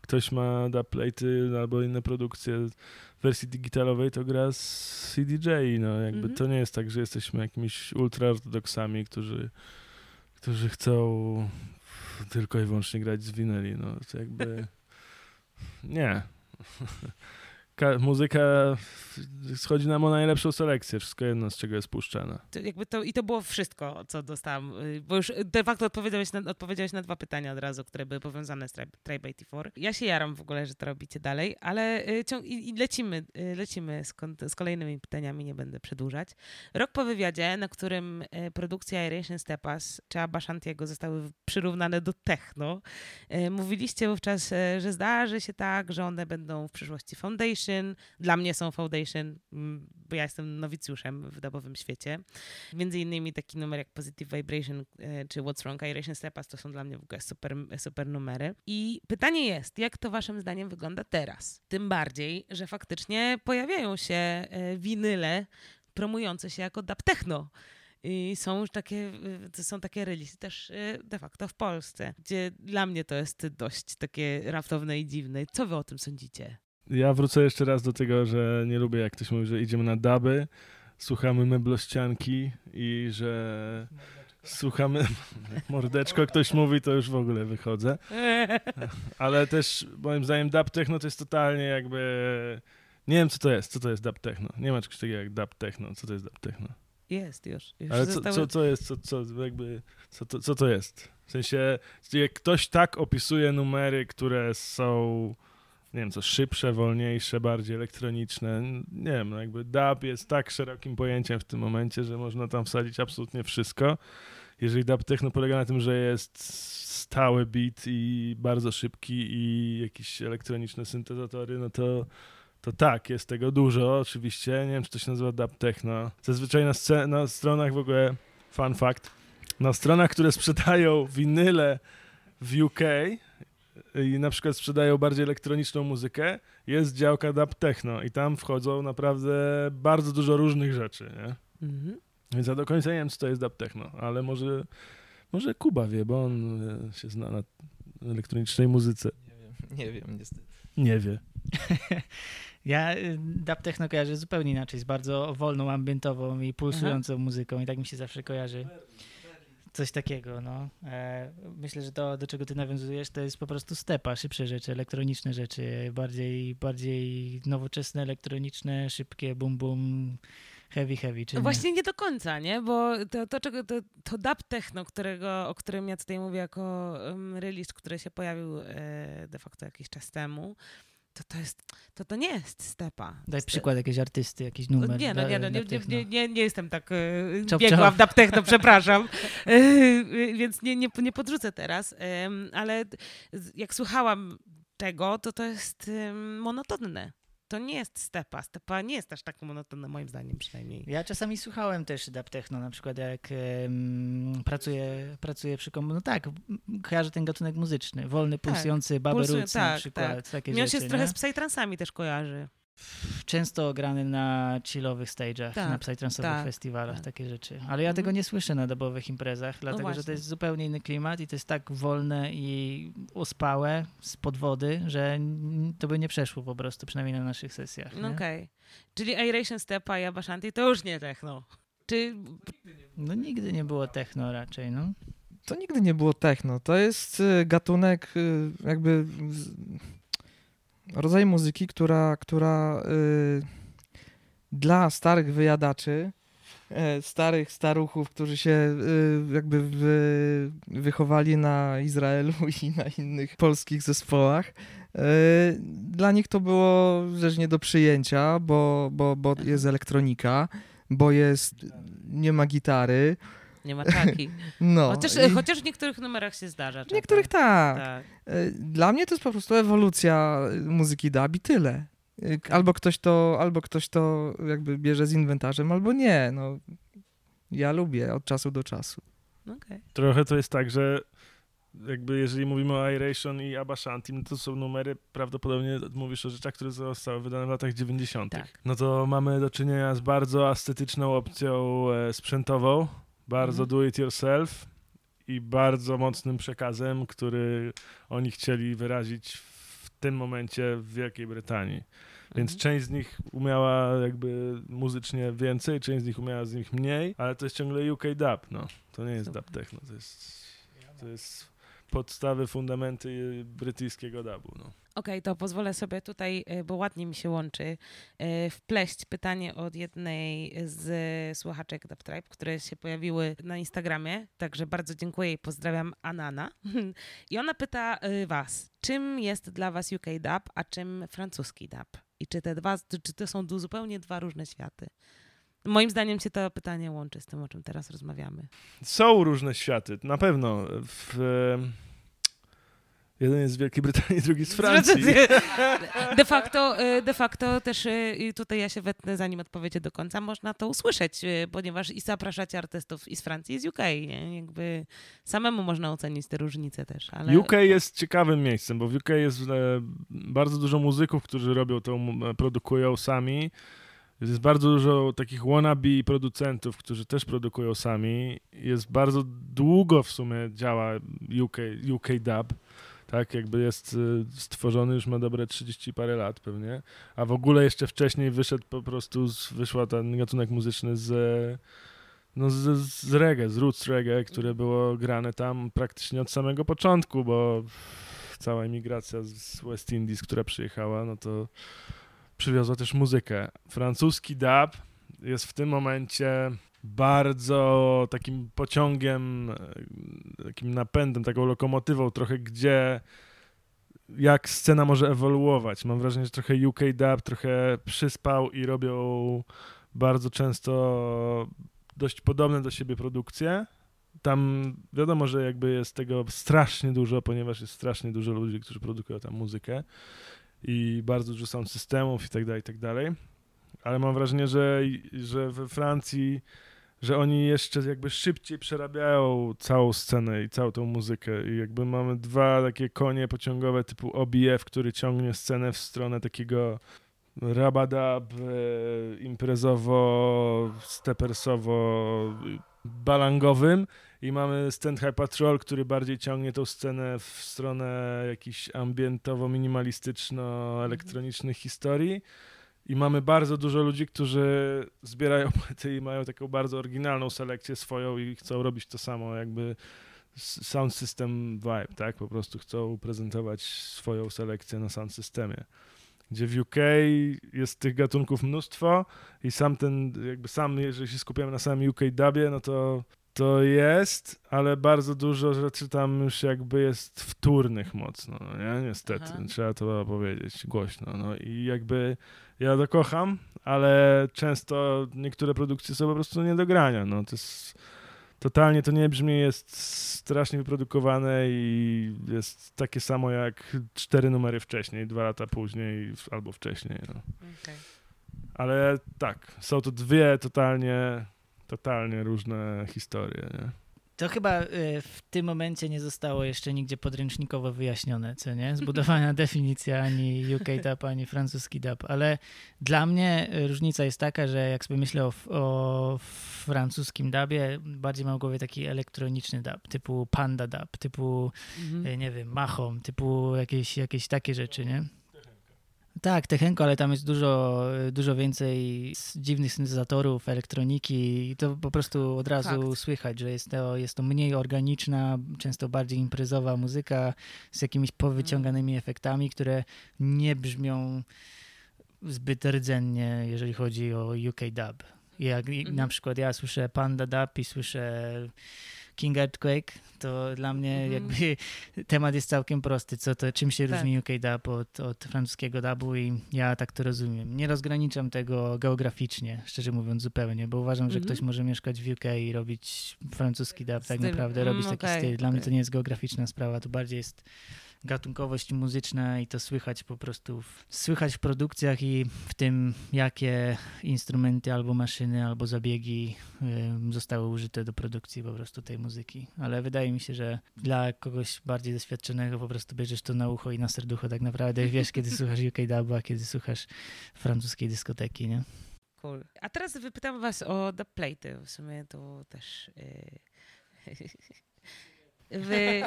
ktoś ma dubplaty albo inne produkcje wersji digitalowej, to gra z CDJ, no jakby Mhm. to nie jest tak, że jesteśmy jakimiś ultraortodoksami, którzy, którzy chcą tylko i wyłącznie grać z winyli, no to jakby nie. Ka- muzyka schodzi nam o najlepszą selekcję, wszystko jedno z czego jest puszczane. To jakby to, I to było wszystko, co dostałam, y, bo już de facto odpowiedziałeś na, odpowiedziałeś na dwa pytania od razu, które były powiązane z Tribe, Tribe 84. Ja się jaram w ogóle, że to robicie dalej, ale y, ciąg- i, i lecimy, y, lecimy z, kon- z kolejnymi pytaniami, nie będę przedłużać. Rok po wywiadzie, na którym produkcja Aeration Stepas czy Abba Shantiego zostały przyrównane do techno, mówiliście wówczas, że zdarzy się tak, że one będą w przyszłości Foundation, Foundation. Dla mnie są Foundation, mm, bo ja jestem nowicjuszem w dobowym świecie. Między innymi taki numer jak Positive Vibration e, czy What's Wrong, Iration Stepas to są dla mnie w ogóle super, super numery. I pytanie jest, jak to waszym zdaniem wygląda teraz? Tym bardziej, że faktycznie pojawiają się e, winyle promujące się jako dub techno. I są już takie, y, są takie releasy też de facto w Polsce, gdzie dla mnie to jest dość takie raptowne i dziwne. Co wy o tym sądzicie? Ja wrócę jeszcze raz do tego, że nie lubię, jak ktoś mówi, że idziemy na duby, słuchamy meblościanki i że słuchamy mordeczko, ktoś mówi, to już w ogóle wychodzę. Ale też moim zdaniem dub techno to jest totalnie jakby... Nie wiem, co to jest, co to jest dub techno. Nie ma czegoś takiego jak dub techno. Co to jest dub techno? Jest już. już Ale co, zostały- co, co jest, co, co, jakby, co, to, co to jest? W sensie, jak ktoś tak opisuje numery, które są, nie wiem co, szybsze, wolniejsze, bardziej elektroniczne, nie wiem, no jakby dub jest tak szerokim pojęciem w tym momencie, że można tam wsadzić absolutnie wszystko. Jeżeli dub techno polega na tym, że jest stały beat i bardzo szybki i jakieś elektroniczne syntezatory, no to to tak, jest tego dużo oczywiście. Nie wiem, czy to się nazywa dub techno. Zazwyczaj na, sce- na stronach w ogóle, fun fact, na stronach, które sprzedają winyle w UK i na przykład sprzedają bardziej elektroniczną muzykę, jest działka dub techno i tam wchodzą naprawdę bardzo dużo różnych rzeczy, nie? Mhm. Więc ja do końca nie wiem, co to jest dub techno, ale może, może Kuba wie, bo on e, się zna na elektronicznej muzyce. Nie wiem, nie wiem niestety. Nie wie. Ja y, dub techno kojarzę zupełnie inaczej, z bardzo wolną, ambientową i pulsującą muzyką i tak mi się zawsze kojarzy. Coś takiego, no. E, myślę, że to, do czego ty nawiązujesz, to jest po prostu stepa, szybsze rzeczy, elektroniczne rzeczy, bardziej, bardziej nowoczesne, elektroniczne, szybkie, bum bum, heavy, heavy, czy No nie? właśnie nie do końca, nie? Bo to, to, czego, to, to dub techno, którego, o którym ja tutaj mówię jako um, release, który się pojawił e, de facto jakiś czas temu, to to, jest, to, to nie jest stepa. Daj Ste- przykład jakiejś artysty, jakiś numer. Nie, no dla- nie, no, nie, nie, nie, nie, jestem tak e, Chop, biegła chop. w dub techno, przepraszam, E, więc nie, nie, nie podrzucę teraz, em, ale jak słuchałam tego, to to jest monotonne. To nie jest stepa. Stepa nie jest aż tak monotonna, moim zdaniem przynajmniej. Ja czasami słuchałem też dub techno, na przykład jak em, pracuję, pracuję przy komputerze. No tak, kojarzę ten gatunek muzyczny. Wolny, pulsujący, Baba pulsują- Roots na tak, przykład. Takie Mnie on rzeczy, się trochę nie? z psytransami też kojarzy. Często grany na chillowych stage'ach, Tak, na psytransowych tak, festiwalach, tak. takie rzeczy. Ale ja tego Mhm. nie słyszę na dobowych imprezach, dlatego że właśnie. to jest zupełnie inny klimat i to jest tak wolne i ospałe z podwody, że to by nie przeszło po prostu, przynajmniej na naszych sesjach. No okej. Czyli Aeration Stepa i Abashanti to już nie techno. Czy No nigdy nie było techno raczej, no. To nigdy nie było techno. To jest y, gatunek y, jakby rodzaj muzyki, która, która y, dla starych wyjadaczy, e, starych staruchów, którzy się y, jakby wy, wychowali na Izraelu i na innych polskich zespołach, y, dla nich to było rzecz nie do przyjęcia, bo, bo, bo jest elektronika, bo jest, nie ma gitary, nie ma czaki? no. Chociaż, i- chociaż w niektórych numerach się zdarza. w niektórych tak. tak. E, Dla mnie to jest po prostu ewolucja muzyki dub i tyle. E, Albo ktoś to, albo ktoś to jakby bierze z inwentarzem, albo nie. No, ja lubię od czasu do czasu. Okej. Trochę to jest tak, że jakby jeżeli mówimy o Iration i Abashanti, no to są numery, prawdopodobnie mówisz o rzeczach, które zostały wydane w latach 90. Tak. No to mamy do czynienia z bardzo estetyczną opcją e, sprzętową, bardzo Mhm. do it yourself i bardzo mocnym przekazem, który oni chcieli wyrazić w tym momencie w Wielkiej Brytanii. Więc Mhm. część z nich umiała jakby muzycznie więcej, część z nich umiała z nich mniej, ale to jest ciągle UK dub, no. To nie jest Super. dub techno, to jest, to jest podstawy, fundamenty brytyjskiego dubu, no. Okej, to pozwolę sobie tutaj, y, bo ładnie mi się łączy, y, wpleść pytanie od jednej z słuchaczek Dub Tribe, które się pojawiły na Instagramie. Także bardzo dziękuję i pozdrawiam Anana. I ona pyta y, was, czym jest dla was UK dub, a czym francuski dub? I czy te dwa, czy to są zupełnie dwa różne światy? Moim zdaniem się to pytanie łączy z tym, o czym teraz rozmawiamy. Są różne światy, na pewno. W, Jeden jest z Wielkiej Brytanii, drugi z Francji. De facto, y, de facto też i tutaj ja się wetnę, zanim odpowiecie do końca, można to usłyszeć, ponieważ i zapraszacie artystów i z Francji, i z UK. Nie? Jakby samemu można ocenić te różnice też. Ale... UK jest ciekawym miejscem, bo w UK jest e, bardzo dużo muzyków, którzy robią to, produkują sami. Jest bardzo dużo takich wannabe producentów, którzy też produkują sami. Jest bardzo długo w sumie działa UK, UK dub. Tak, jakby jest y, stworzony, już ma dobre 30 parę lat pewnie. A w ogóle jeszcze wcześniej wyszedł po prostu, z, wyszła ten gatunek muzyczny z, no z, z reggae, z roots reggae, które było grane tam praktycznie od samego początku, bo cała emigracja z West Indies, która przyjechała, no to przywiozła też muzykę. Francuski dub jest w tym momencie bardzo takim pociągiem, e, takim napędem, taką lokomotywą trochę, gdzie jak scena może ewoluować. Mam wrażenie, że trochę UK dub trochę przyspał i robią bardzo często dość podobne do siebie produkcje. Tam wiadomo, że jakby jest tego strasznie dużo, ponieważ jest strasznie dużo ludzi, którzy produkują tam muzykę i bardzo dużo sound systemów i tak dalej, i tak dalej. Ale mam wrażenie, że, że we Francji, że oni jeszcze jakby szybciej przerabiają całą scenę i całą tą muzykę i jakby mamy dwa takie konie pociągowe typu OBF, który ciągnie scenę w stronę takiego rabadab, e, imprezowo, stepersowo, balangowym i mamy Stand High Patrol, który bardziej ciągnie tą scenę w stronę jakichś ambientowo-minimalistyczno-elektronicznych historii. I mamy bardzo dużo ludzi, którzy zbierają płyty i mają taką bardzo oryginalną selekcję swoją i chcą robić to samo, jakby sound system vibe, tak? Po prostu chcą prezentować swoją selekcję na sound systemie. Gdzie w UK jest tych gatunków mnóstwo i sam ten, jakby sam, jeżeli się skupiamy na samym UK dubie, no to to jest, ale bardzo dużo rzeczy tam już jakby jest wtórnych mocno, no nie? Niestety, Aha. trzeba to powiedzieć głośno, no i jakby ja to kocham, ale często niektóre produkcje są po prostu nie do grania, no to jest totalnie to nie brzmi, jest strasznie wyprodukowane i jest takie samo jak cztery numery wcześniej, dwa lata później albo wcześniej, no. Okej. Ale tak, są to dwie totalnie, totalnie różne historie, nie? To chyba y, w tym momencie nie zostało jeszcze nigdzie podręcznikowo wyjaśnione, co nie? Zbudowana definicja ani UK dub, ani francuski dub, ale dla mnie y, różnica jest taka, że jak sobie myślę o, o francuskim dubie, bardziej mam w głowie taki elektroniczny dub, typu Panda dub, typu, Mhm. y, nie wiem, Mahom, typu jakieś, jakieś takie rzeczy, nie? Tak, Techenko, ale tam jest dużo, dużo więcej dziwnych syntezatorów, elektroniki i to po prostu od razu Fakt. słychać, że jest to, jest to mniej organiczna, często bardziej imprezowa muzyka z jakimiś powyciąganymi efektami, które nie brzmią zbyt rdzennie, jeżeli chodzi o UK dub. Jak i Mhm. na przykład ja słyszę Panda Dub i słyszę King Earthquake, to dla mnie Mhm. jakby temat jest całkiem prosty, co to, czym się Tak. różni UK dub od, od francuskiego dubu i ja tak to rozumiem. Nie rozgraniczam tego geograficznie, szczerze mówiąc zupełnie, bo uważam, że Mhm. ktoś może mieszkać w UK i robić francuski dub, tak Styl. naprawdę Mm, robić taki okej, styl. Dla mnie to nie jest geograficzna sprawa, to bardziej jest gatunkowość muzyczna i to słychać po prostu, w, słychać w produkcjach i w tym, jakie instrumenty albo maszyny, albo zabiegi zostały użyte do produkcji po prostu tej muzyki. Ale wydaje mi się, że dla kogoś bardziej doświadczonego po prostu bierzesz to na ucho i na serducho tak naprawdę wiesz, kiedy słuchasz UK dubu, a kiedy słuchasz francuskiej dyskoteki, nie? Cool. A teraz wypytam was o dubplaty. W sumie to też... Yy... Wy...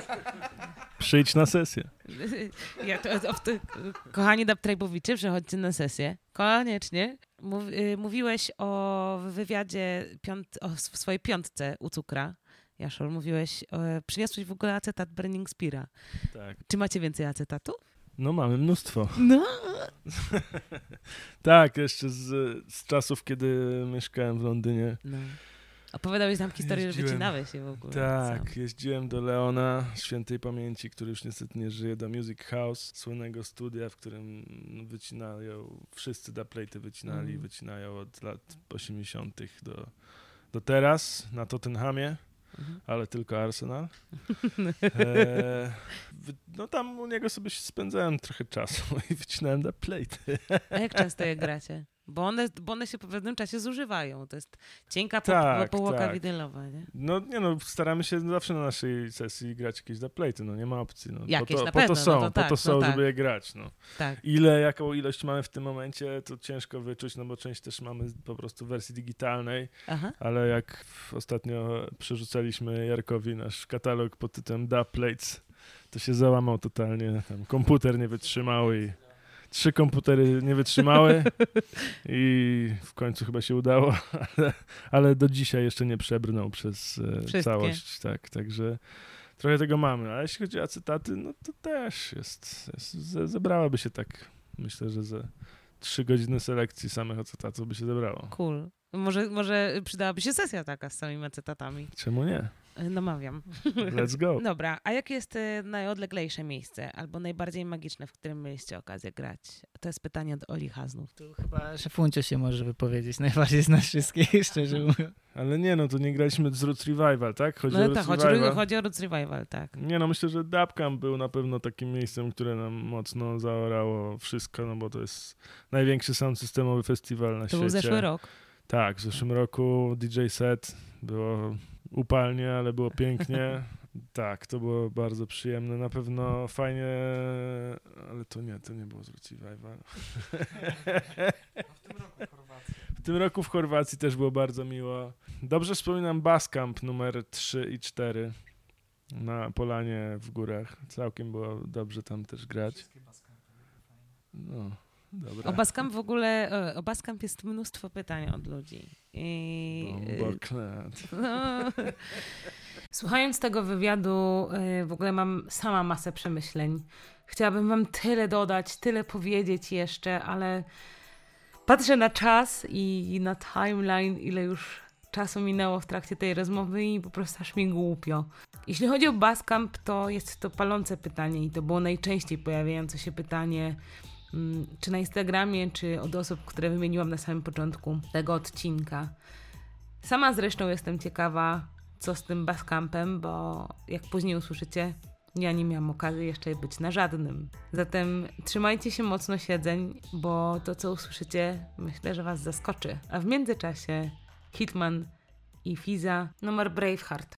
Przyjdź na sesję. Ja to, to, kochani dubtrape'owicze, przechodźcie na sesję. Koniecznie. Mów, y, mówiłeś o wywiadzie piąt, o w swojej piątce u Cukra. Jaszol, mówiłeś, e, przyniosłeś w ogóle acetat Burning Spira. Tak. Czy macie więcej acetatu? No mamy mnóstwo. No. Tak, jeszcze z, z czasów, kiedy mieszkałem w Londynie. no. Opowiadałeś nam historię, że wycinałeś się w ogóle. Tak, sam. jeździłem do Leona, świętej pamięci, który już niestety nie żyje, do Music House, słynnego studia, w którym wycinają, wszyscy dubplaty wycinali, Mhm. wycinają od lat 80. do, do teraz na Tottenhamie, Mhm. ale tylko Arsenal. E, no tam u niego sobie spędzałem trochę czasu i wycinałem na plate. A jak często je gracie? Bo one, bo one się po pewnym czasie zużywają. To jest cienka po, Tak, powłoka tak. winylowa, nie? No nie no, staramy się zawsze na naszej sesji grać jakieś zaplejty, no nie ma opcji. No. Jakieś po to, na po pewno, to no są, to po tak, to no są, tak. żeby je grać, no. Tak. Ile, jaką ilość mamy w tym momencie, to ciężko wyczuć, no bo część też mamy po prostu w wersji digitalnej, Aha. ale jak ostatnio przerzucaliśmy Jarkowi nasz katalog pod tytułem Da Plates, to się załamał totalnie, tam komputer nie wytrzymał i trzy komputery nie wytrzymały i w końcu chyba się udało, ale, ale do dzisiaj jeszcze nie przebrnął przez e, Wszystkie. całość, tak, także trochę tego mamy, a jeśli chodzi o acetaty, no to też jest, jest ze- zebrałaby się tak, myślę, że ze trzy godziny selekcji samych acetatów by się zebrało. Cool. Może, może przydałaby się sesja taka z samymi acetatami. Czemu nie? Namawiam. Let's go. Dobra, a jakie jest e, najodleglejsze miejsce albo najbardziej magiczne, w którym mieliście okazję grać? To jest pytanie od Oli Haznów. Tu chyba Szefuncio się może wypowiedzieć najbardziej z nas wszystkich, szczerze mówiąc. Ale nie, no to nie graliśmy z Roots Revival, tak? Chodzi o No Roots tak, chodzi, Revival. chodzi o Roots Revival, tak. Nie no, myślę, że Dubcamp był na pewno takim miejscem, które nam mocno zaorało wszystko, no bo to jest największy sound systemowy festiwal na To świecie. był zeszły rok. Tak, w zeszłym roku DJ set było upalnie, ale było pięknie. tak, to było bardzo przyjemne. Na pewno fajnie, ale to nie, to nie było z Roots Revival. W tym roku w Chorwacji też było bardzo miło. Dobrze wspominam Baskamp numer 3 i 4 na Polanie w górach. Całkiem było dobrze tam też grać. No, dobra. O Baskamp w ogóle, e, o jest mnóstwo pytań od ludzi. I, e, no. Słuchając tego wywiadu, e, w ogóle mam sama masę przemyśleń. Chciałabym wam tyle dodać, tyle powiedzieć jeszcze, ale patrzę na czas i na timeline, ile już czasu minęło w trakcie tej rozmowy i po prostu aż mi głupio. Jeśli chodzi o Baskamp, to jest to palące pytanie i to było najczęściej pojawiające się pytanie, czy na Instagramie, czy od osób, które wymieniłam na samym początku tego odcinka. Sama zresztą jestem ciekawa, co z tym Baskampem, bo jak później usłyszycie, ja nie miałam okazji jeszcze być na żadnym. Zatem trzymajcie się mocno siedzeń, bo to, co usłyszycie, myślę, że Was zaskoczy. A w międzyczasie Hitman i Fiza numer Braveheart.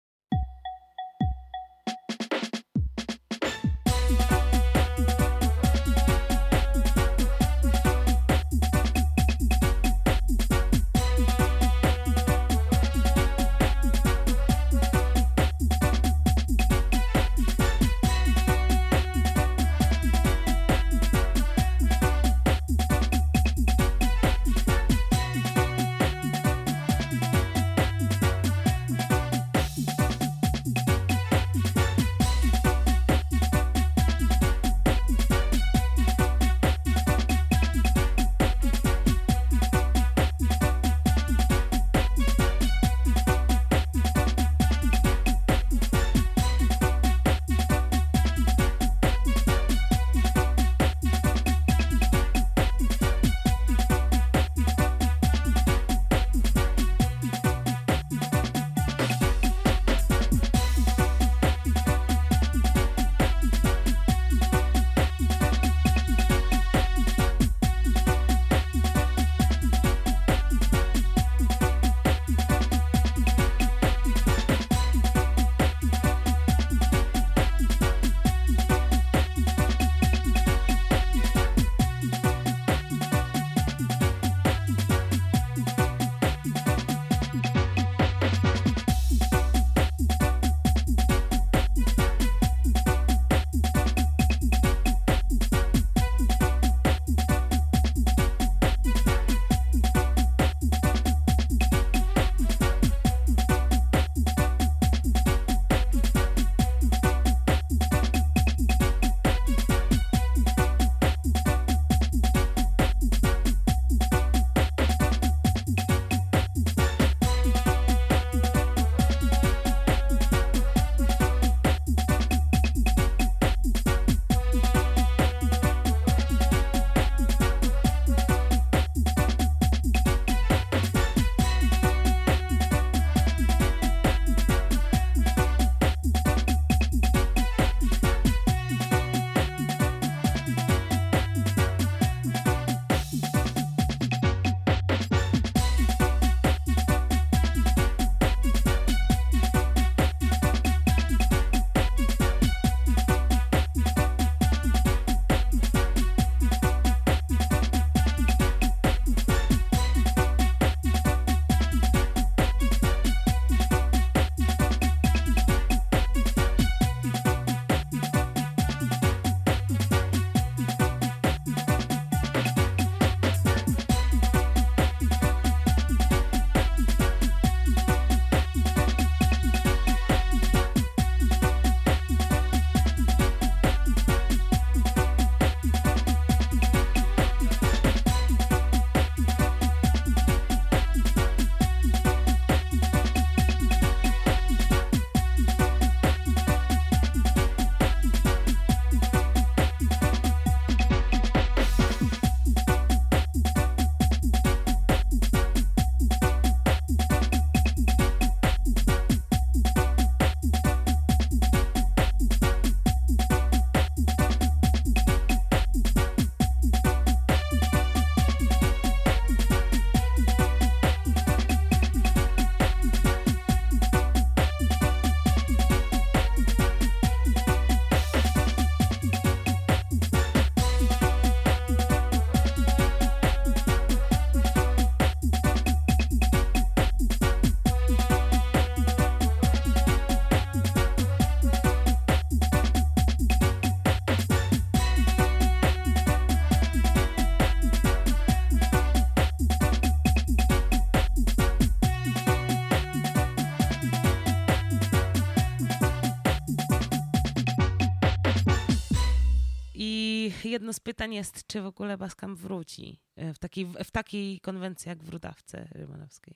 Jedno z pytań jest, czy w ogóle Baskam wróci e, w takiej, w takiej konwencji jak w Rudawce Rymanowskiej.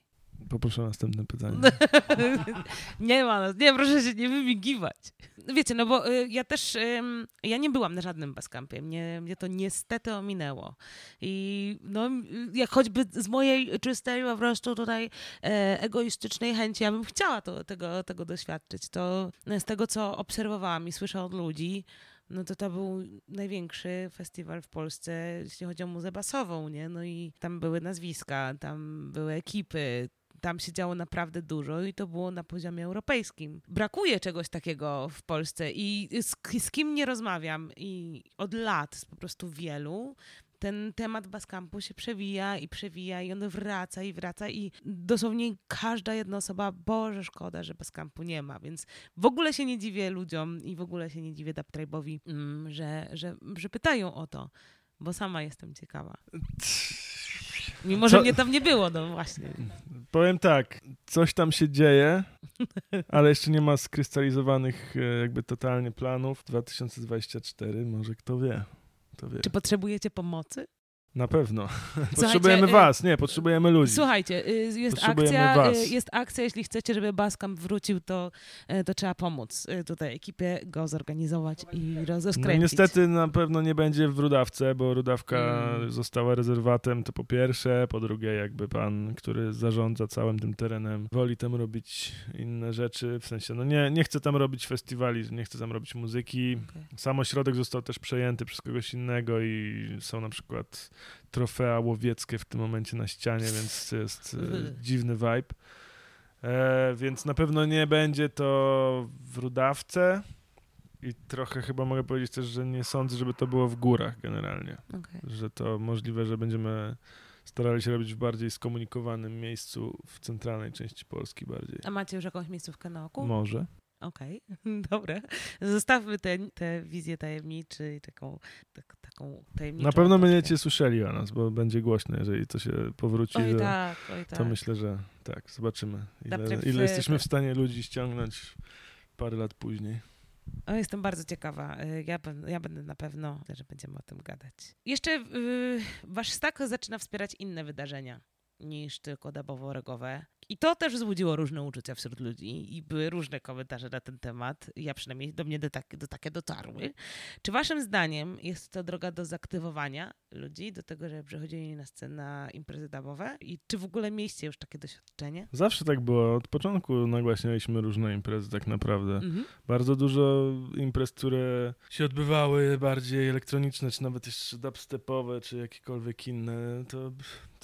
Poproszę o następne pytanie. nie ma, nie, proszę się nie wymigiwać. Wiecie, no bo y, ja też, ja nie byłam na żadnym baskampie, mnie, mnie to niestety ominęło. I no, jak choćby z mojej czystej po prostu tutaj e, egoistycznej chęci, ja bym chciała to, tego, tego doświadczyć. To z tego, co obserwowałam i słyszę od ludzi, no to to był największy festiwal w Polsce, jeśli chodzi o muzę basową, nie? No i tam były nazwiska, tam były ekipy, tam się działo naprawdę dużo i to było na poziomie europejskim. Brakuje czegoś takiego w Polsce i z, z kim nie rozmawiam i od lat, po prostu wielu, ten temat Baskampu się przewija i przewija i on wraca i wraca i dosłownie każda jedna osoba, Boże, szkoda, że Baskampu nie ma, więc w ogóle się nie dziwię ludziom i w ogóle się nie dziwię Dubtribe'owi, mm, że, że, że pytają o to, bo sama jestem ciekawa. Mimo, że Co- mnie tam nie było, no właśnie. Powiem tak, coś tam się dzieje, ale jeszcze nie ma skrystalizowanych e, jakby totalnie planów. 2024, może kto wie. Czy potrzebujecie pomocy? Na pewno. Potrzebujemy y, was, nie, potrzebujemy ludzi. Słuchajcie, y, jest Potrzebujemy akcja, was. y, jest akcja, jeśli chcecie, żeby Baskamp wrócił, to, y, to trzeba pomóc y, tutaj ekipie go zorganizować i No, rozkręcić. niestety na pewno nie będzie w Rudawce, bo Rudawka Mm. została rezerwatem, to po pierwsze. Po drugie, jakby pan, który zarządza całym tym terenem, woli tam robić inne rzeczy. W sensie, no nie, nie chce tam robić festiwali, nie chce tam robić muzyki. Okej. Sam ośrodek został też przejęty przez kogoś innego i są na przykład trofea łowieckie w tym momencie na ścianie, więc to jest e, Wy. dziwny vibe. E, więc na pewno nie będzie to w Rudawce i trochę chyba mogę powiedzieć też, że nie sądzę, żeby to było w górach generalnie. Okej. Że to możliwe, że będziemy starali się robić w bardziej skomunikowanym miejscu w centralnej części Polski bardziej. A macie już jakąś miejscówkę na oku? Może. Okej, dobra. Zostawmy tę te wizję tajemniczy i taką, tak, taką Na pewno otoczkę. będziecie słyszeli o nas, bo będzie głośno, jeżeli to się powróci. Oj że- tak, oj tak. To myślę, że tak, zobaczymy. Ile, ile jesteśmy w stanie ludzi ściągnąć parę lat później. O, jestem bardzo ciekawa. Y, Ja, ja będę na pewno, że będziemy o tym gadać. Jeszcze y, wasz stak zaczyna wspierać inne wydarzenia niż tylko dabowo-regowe. I to też wzbudziło różne uczucia wśród ludzi i były różne komentarze na ten temat. Ja przynajmniej do mnie do, tak, do takie dotarły. Czy waszym zdaniem jest to droga do zaktywowania ludzi, do tego, żeby przychodzili na scenę na imprezy dabowe? I czy w ogóle mieliście już takie doświadczenie? Zawsze tak było. Od początku nagłaśnialiśmy różne imprezy tak naprawdę. Mhm. Bardzo dużo imprez, które się odbywały bardziej elektroniczne, czy nawet jeszcze dubstepowe, czy jakiekolwiek inne, to,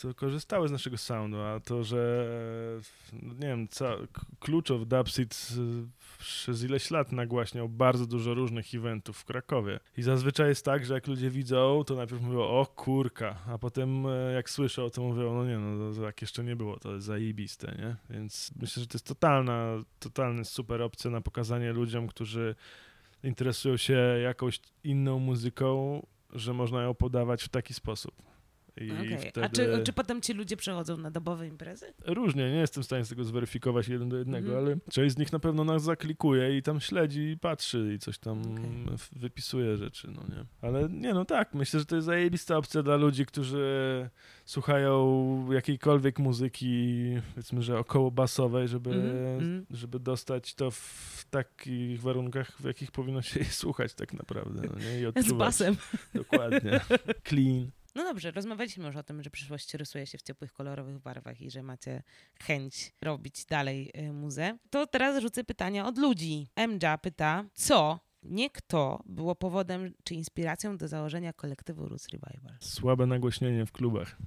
to korzystały z naszego soundu, a to, że no nie wiem, ca, Kluczow y, przez ileś lat nagłaśniał bardzo dużo różnych eventów w Krakowie. I zazwyczaj jest tak, że jak ludzie widzą, to najpierw mówią, o kurka, a potem e, jak słyszą, to mówią, no nie, no to tak jeszcze nie było, to jest zajebiste, nie? Więc myślę, że to jest totalna, totalny super opcja na pokazanie ludziom, którzy interesują się jakąś inną muzyką, że można ją podawać w taki sposób. Okej. wtedy... A czy, czy potem ci ludzie przychodzą na dobowe imprezy? Różnie, nie jestem w stanie z tego zweryfikować jeden do jednego, Mhm. ale część z nich na pewno nas zaklikuje i tam śledzi i patrzy i coś tam w- wypisuje rzeczy, no nie. Ale nie, no tak, myślę, że to jest zajebista opcja dla ludzi, którzy słuchają jakiejkolwiek muzyki, powiedzmy, że około basowej, żeby, mhm. żeby dostać to w takich warunkach, w jakich powinno się je słuchać tak naprawdę, no nie, i Z odczuwać. basem. Dokładnie. Clean. No dobrze, rozmawialiśmy już o tym, że przyszłość rysuje się w ciepłych, kolorowych barwach i że macie chęć robić dalej y, muzę. To teraz rzucę pytania od ludzi. Emja pyta, co, nie kto, było powodem czy inspiracją do założenia kolektywu Roots Revival? Słabe nagłośnienie w klubach.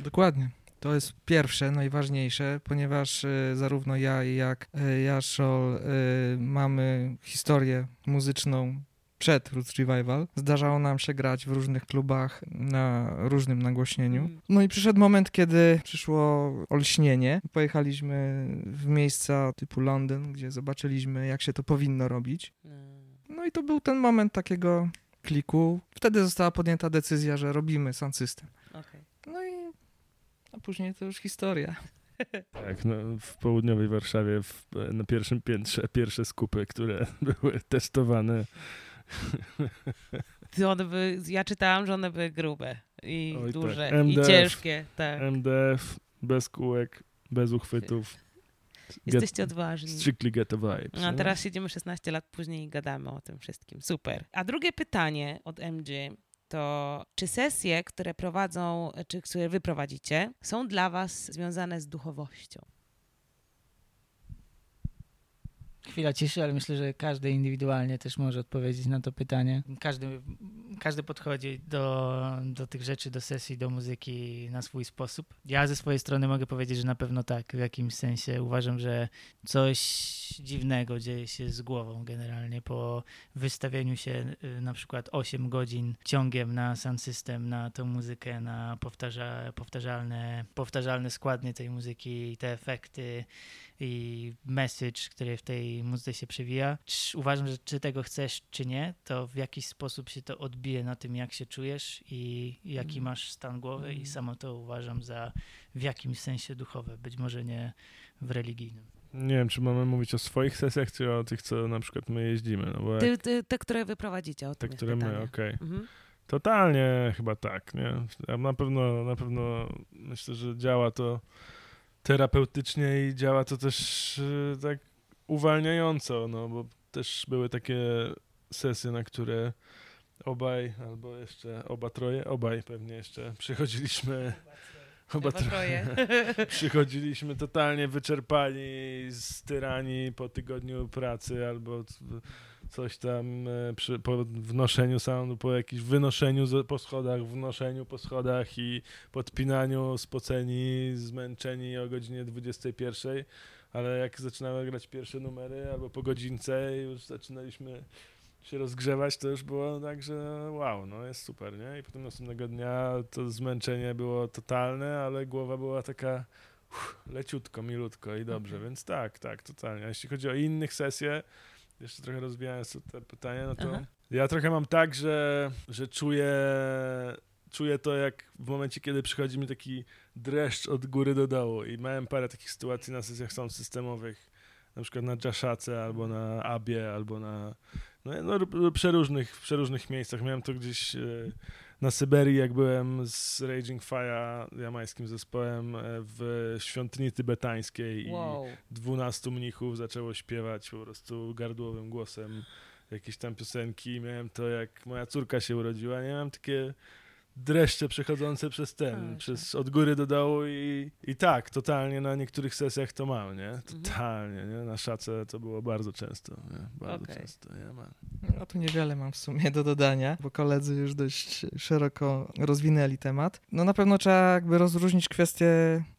Dokładnie. To jest pierwsze, najważniejsze, ponieważ e, zarówno ja, jak e, Jaszol e, mamy historię muzyczną przed Roots Revival. Zdarzało nam się grać w różnych klubach na różnym nagłośnieniu. Mm. No i przyszedł moment, kiedy przyszło olśnienie. Pojechaliśmy w miejsca typu Londyn, gdzie zobaczyliśmy, jak się to powinno robić. Mm. No i to był ten moment takiego kliku. Wtedy została podjęta decyzja, że robimy sound system. No i a później to już historia. Tak, no, w południowej Warszawie w, na pierwszym piętrze pierwsze skupy, które były testowane. One by, ja czytałam, że one były grube i Oj, tak. duże i MDF. ciężkie. Tak. MDF, bez kółek, bez uchwytów. Jesteście odważni. Strictly get a. No, a nie? teraz siedzimy 16 lat później i gadamy o tym wszystkim. Super. A drugie pytanie od MG to czy sesje, które prowadzą, czy które wy prowadzicie, są dla was związane z duchowością? Chwila ciszy, ale myślę, że każdy indywidualnie też może odpowiedzieć na to pytanie. Każdy, każdy podchodzi do, do tych rzeczy, do sesji, do muzyki na swój sposób. Ja ze swojej strony mogę powiedzieć, że na pewno tak, w jakimś sensie. Uważam, że coś dziwnego dzieje się z głową generalnie po wystawieniu się y, na przykład 8 godzin ciągiem na sound system, na tą muzykę, na powtarza, powtarzalne, powtarzalne składnie tej muzyki, te efekty i message, który w tej muzyce się przewija. Czy, uważam, że czy tego chcesz, czy nie, to w jakiś sposób się to odbije na tym, jak się czujesz i jaki Mhm. masz stan głowy i Mhm. samo to uważam za w jakimś sensie duchowe, być może nie w religijnym. Nie wiem, czy mamy mówić o swoich sesjach, czy o tych, co na przykład my jeździmy. No bo jak Ty, ty, te, które wy prowadzicie, o te, które my, pytanie. okej. Mhm. Totalnie chyba tak, nie? Ja Na pewno, na pewno myślę, że działa to terapeutycznie i działa to też y, tak uwalniająco, no bo też były takie sesje, na które obaj, albo jeszcze oba troje, obaj pewnie jeszcze przychodziliśmy oba troje. przychodziliśmy totalnie wyczerpani, styrani po tygodniu pracy albo coś tam e, przy, po wnoszeniu soundu, po jakimś wynoszeniu z- po schodach, wnoszeniu po schodach i podpinaniu, spoceni, zmęczeni o godzinie 21, ale jak zaczynamy grać pierwsze numery albo po godzince już zaczynaliśmy się rozgrzewać, to już było tak, że wow, no jest super, nie? I potem następnego dnia to zmęczenie było totalne, ale głowa była taka uff, leciutko, milutko i dobrze, Mhm. więc tak, tak, totalnie. A jeśli chodzi o innych sesje, jeszcze trochę rozwijając to- te pytania, no to Aha. ja trochę mam tak, że, że czuję, czuję to jak w momencie, kiedy przychodzi mi taki dreszcz od góry do dołu i miałem parę takich sytuacji na sesjach sound systemowych, na przykład na Jaszace, albo na Abie, albo na no, no, przeróżnych, w przeróżnych miejscach. Miałem to gdzieś e, na Syberii, jak byłem z Raging Fire, jamańskim zespołem, e, w świątyni tybetańskiej Wow. i 12 mnichów zaczęło śpiewać po prostu gardłowym głosem jakieś tam piosenki. Miałem to, jak moja córka się urodziła, nie miałem takie dreszcze przechodzące przez ten, Proszę. przez od góry do dołu i, i tak, totalnie na niektórych sesjach to mam, nie? Mhm. Totalnie, nie? Na szace to było bardzo często, nie? Bardzo Okej. często, ja mam. No tu niewiele mam w sumie do dodania, bo koledzy już dość szeroko rozwinęli temat. No na pewno trzeba jakby rozróżnić kwestię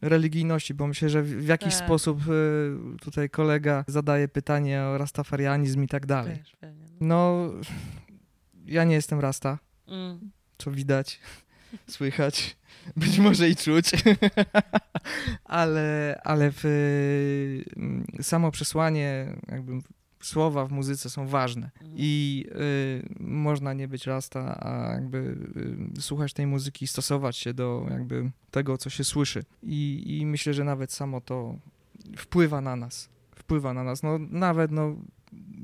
religijności, bo myślę, że w jakiś Tak. sposób y, tutaj kolega zadaje pytanie o rastafarianizm i tak dalej. Też pewnie, no. No, ja nie jestem rasta, Mm. Co widać, słychać, być może i czuć, ale, ale w, mm, samo przesłanie, jakby słowa w muzyce są ważne Mhm. i y, można nie być rasta, a jakby y, słuchać tej muzyki i stosować się do jakby tego, co się słyszy. I, I myślę, że nawet samo to wpływa na nas. Wpływa na nas. No nawet no,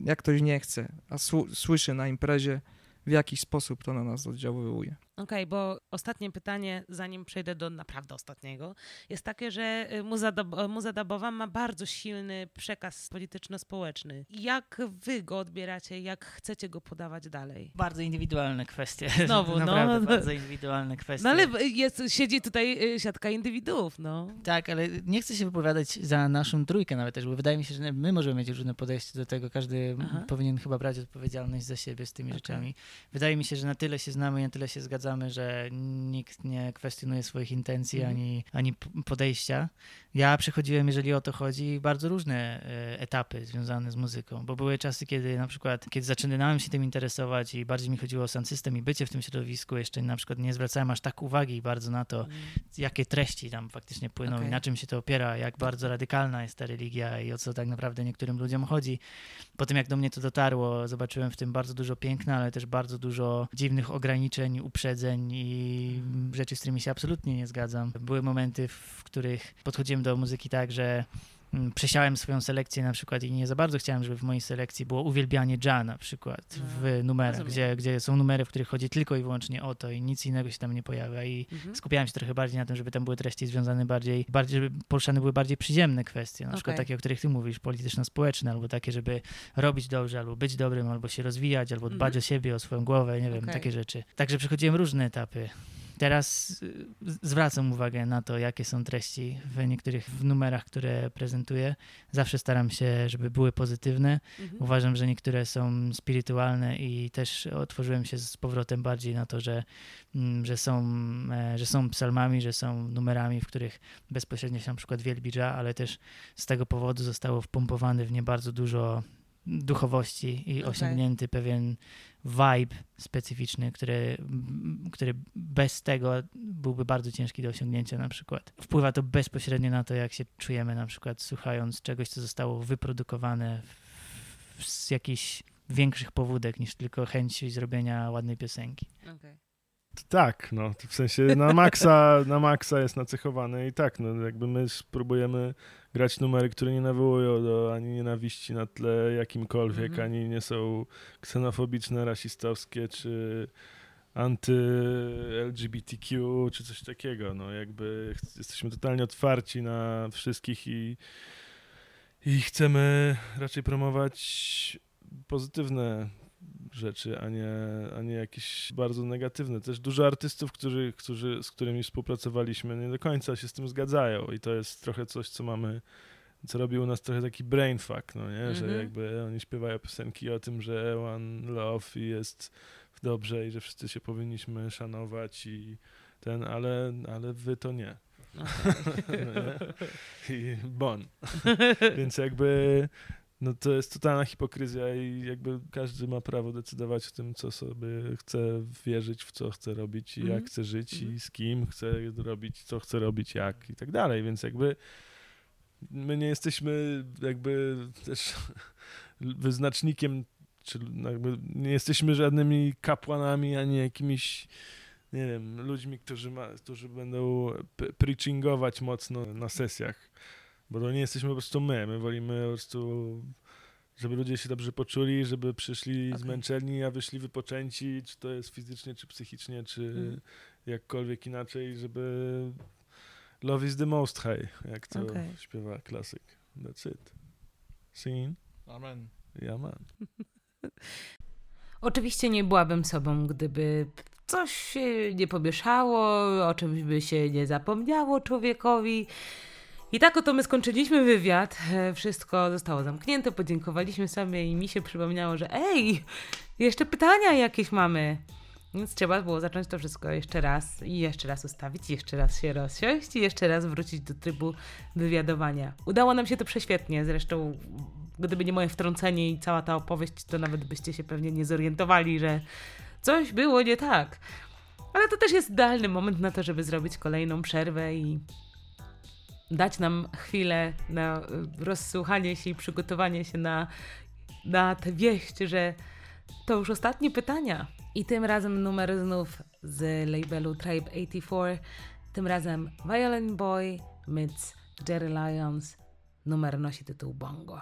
jak ktoś nie chce, a słyszy na imprezie, w jakiś sposób to na nas oddziaływuje. Okej, bo ostatnie pytanie, zanim przejdę do naprawdę ostatniego, jest takie, że y, muza, y, muza dubowa ma bardzo silny przekaz polityczno-społeczny. Jak wy go odbieracie? Jak chcecie go podawać dalej? Bardzo indywidualne kwestie. Znowu, no. Naprawdę bardzo indywidualne kwestie. No ale jest, siedzi tutaj y, siatka indywiduów, no. Tak, ale nie chcę się wypowiadać za naszą trójkę nawet też, bo wydaje mi się, że my możemy mieć różne podejście do tego. Każdy Aha. powinien chyba brać odpowiedzialność za siebie z tymi Okej. rzeczami. Wydaje mi się, że na tyle się znamy, na tyle się zgadzamy, że nikt nie kwestionuje swoich intencji Mhm. ani, ani podejścia. Ja przechodziłem, jeżeli o to chodzi, bardzo różne e, etapy związane z muzyką, bo były czasy, kiedy na przykład, kiedy zaczynałem się tym interesować i bardziej mi chodziło o sound system i bycie w tym środowisku, jeszcze na przykład nie zwracałem aż tak uwagi bardzo na to, jakie treści tam faktycznie płyną Okej. i na czym się to opiera, jak bardzo radykalna jest ta religia i o co tak naprawdę niektórym ludziom chodzi. Po tym jak do mnie to dotarło, zobaczyłem w tym bardzo dużo piękna, ale też bardzo dużo dziwnych ograniczeń, uprzedzeń i rzeczy, z którymi się absolutnie nie zgadzam. Były momenty, w których podchodziłem do muzyki tak, że przesiałem swoją selekcję na przykład i nie za bardzo chciałem, żeby w mojej selekcji było uwielbianie Ja na przykład w numerach, rozumiem. gdzie, gdzie są numery, w których chodzi tylko i wyłącznie o to i nic innego się tam nie pojawia i Mhm. skupiałem się trochę bardziej na tym, żeby tam były treści związane bardziej, bardziej żeby poruszane były bardziej przyziemne kwestie, na przykład Okej. takie, o których ty mówisz, polityczno-społeczne, albo takie, żeby robić dobrze, albo być dobrym, albo się rozwijać, albo dbać Mhm. o siebie, o swoją głowę, nie wiem, Okej. takie rzeczy. Także przechodziłem różne etapy. Teraz y, zwracam uwagę na to, jakie są treści w niektórych w numerach, które prezentuję. Zawsze staram się, żeby były pozytywne. Mhm. Uważam, że niektóre są spirytualne i też otworzyłem się z powrotem bardziej na to, że, mm, że, są, e, że są psalmami, że są numerami, w których bezpośrednio się na przykład wielbi ale też z tego powodu zostało wpompowane w nie bardzo dużo duchowości i Okej. osiągnięty pewien vibe specyficzny, który, który bez tego byłby bardzo ciężki do osiągnięcia na przykład. Wpływa to bezpośrednio na to, jak się czujemy na przykład słuchając czegoś, co zostało wyprodukowane w, z jakichś większych powódek niż tylko chęć zrobienia ładnej piosenki. Okej. Tak, no, w sensie na maksa, na maksa jest nacechowany i tak, no, jakby my spróbujemy grać numery, które nie nawołują do ani nienawiści na tle jakimkolwiek, Mhm. ani nie są ksenofobiczne, rasistowskie, czy anty-LGBTQ, czy coś takiego, no, jakby jesteśmy totalnie otwarci na wszystkich i, i chcemy raczej promować pozytywne rzeczy, a nie, a nie jakieś bardzo negatywne. Też dużo artystów, którzy, którzy, z którymi współpracowaliśmy, nie do końca się z tym zgadzają i to jest trochę coś, co mamy, co robi u nas trochę taki brain fuck, no nie? Że Mhm. jakby oni śpiewają piosenki o tym, że one love i jest dobrze i że wszyscy się powinniśmy szanować i ten, ale, ale wy to nie. No nie? I bon. Więc jakby no to jest totalna hipokryzja i jakby każdy ma prawo decydować o tym, co sobie chce wierzyć, w co chce robić i Mhm. jak chce żyć Mhm. i z kim chce robić, co chce robić, jak i tak dalej, więc jakby my nie jesteśmy jakby też wyznacznikiem, czy jakby nie jesteśmy żadnymi kapłanami, ani jakimiś nie wiem, ludźmi, którzy, ma, którzy będą preachingować mocno na sesjach, bo to nie jesteśmy po prostu my, my wolimy po prostu, żeby ludzie się dobrze poczuli, żeby przyszli Okej. zmęczeni, a wyszli wypoczęci, czy to jest fizycznie, czy psychicznie, czy Mhm. jakkolwiek inaczej, żeby love is the most high, jak to Okej. śpiewa klasyk. That's it. Scene? Amen. Ja man. Oczywiście nie byłabym sobą, gdyby coś się nie pomieszało, o czymś by się nie zapomniało człowiekowi. I tak oto my skończyliśmy wywiad. e, Wszystko zostało zamknięte, podziękowaliśmy sobie i mi się przypomniało, że ej, jeszcze pytania jakieś mamy. Więc trzeba było zacząć to wszystko jeszcze raz i jeszcze raz ustawić, jeszcze raz się rozsiąść i jeszcze raz wrócić do trybu wywiadowania. Udało nam się to prześwietnie, zresztą gdyby nie moje wtrącenie i cała ta opowieść, to nawet byście się pewnie nie zorientowali, że coś było nie tak. Ale to też jest idealny moment na to, żeby zrobić kolejną przerwę i dać nam chwilę na y, rozsłuchanie się i przygotowanie się na, na tę wieść, że to już ostatnie pytania. I tym razem numer znów z labelu Tribe 84. Tym razem Violin Boy meets Jerry Lyons. Numer nosi tytuł Bongo.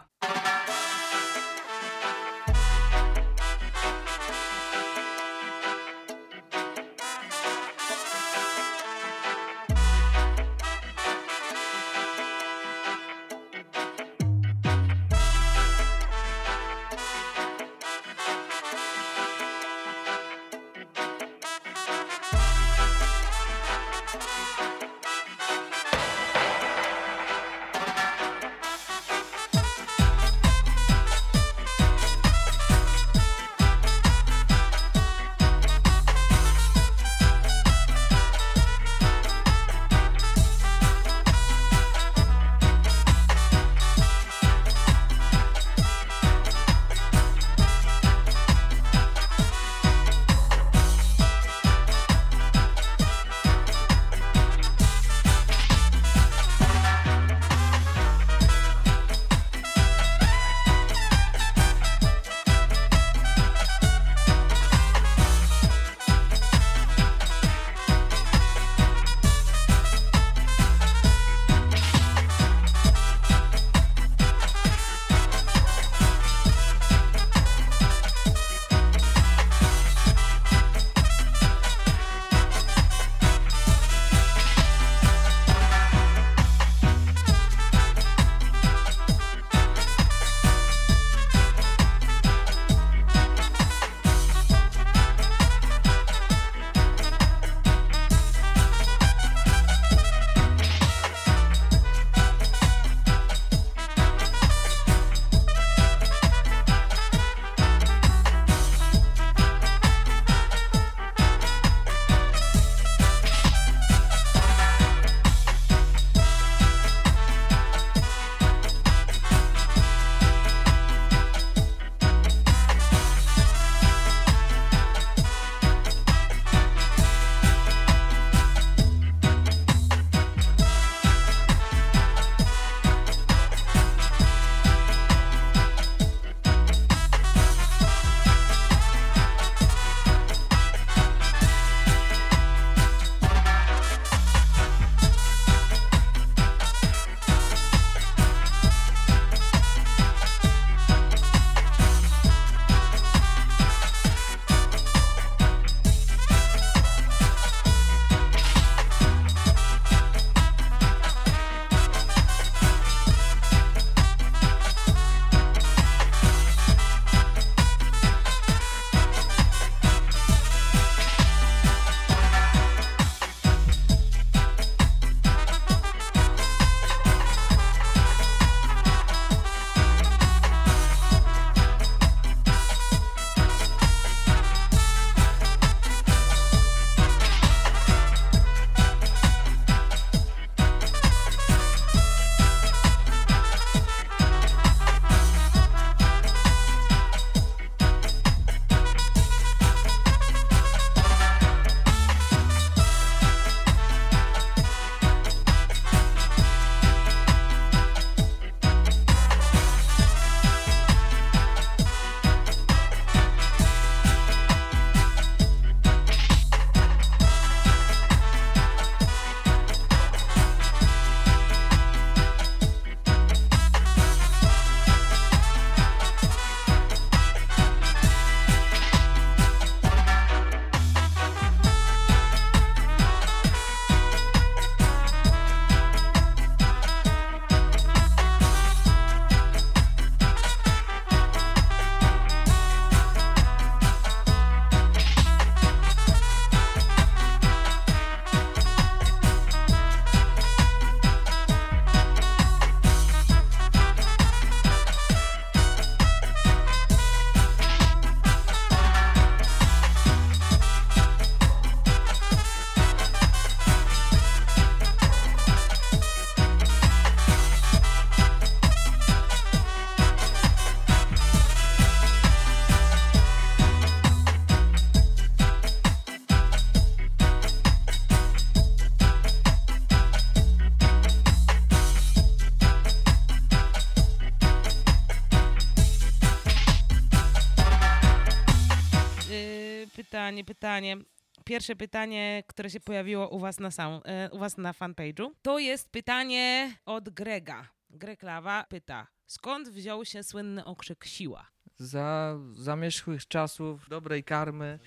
Pytanie, pytanie. Pierwsze pytanie, które się pojawiło u was na, sam, e, u was na fanpage'u, to jest pytanie od Grega. Greg Lawa pyta, skąd wziął się słynny okrzyk siła? Za zamierzchłych czasów dobrej karmy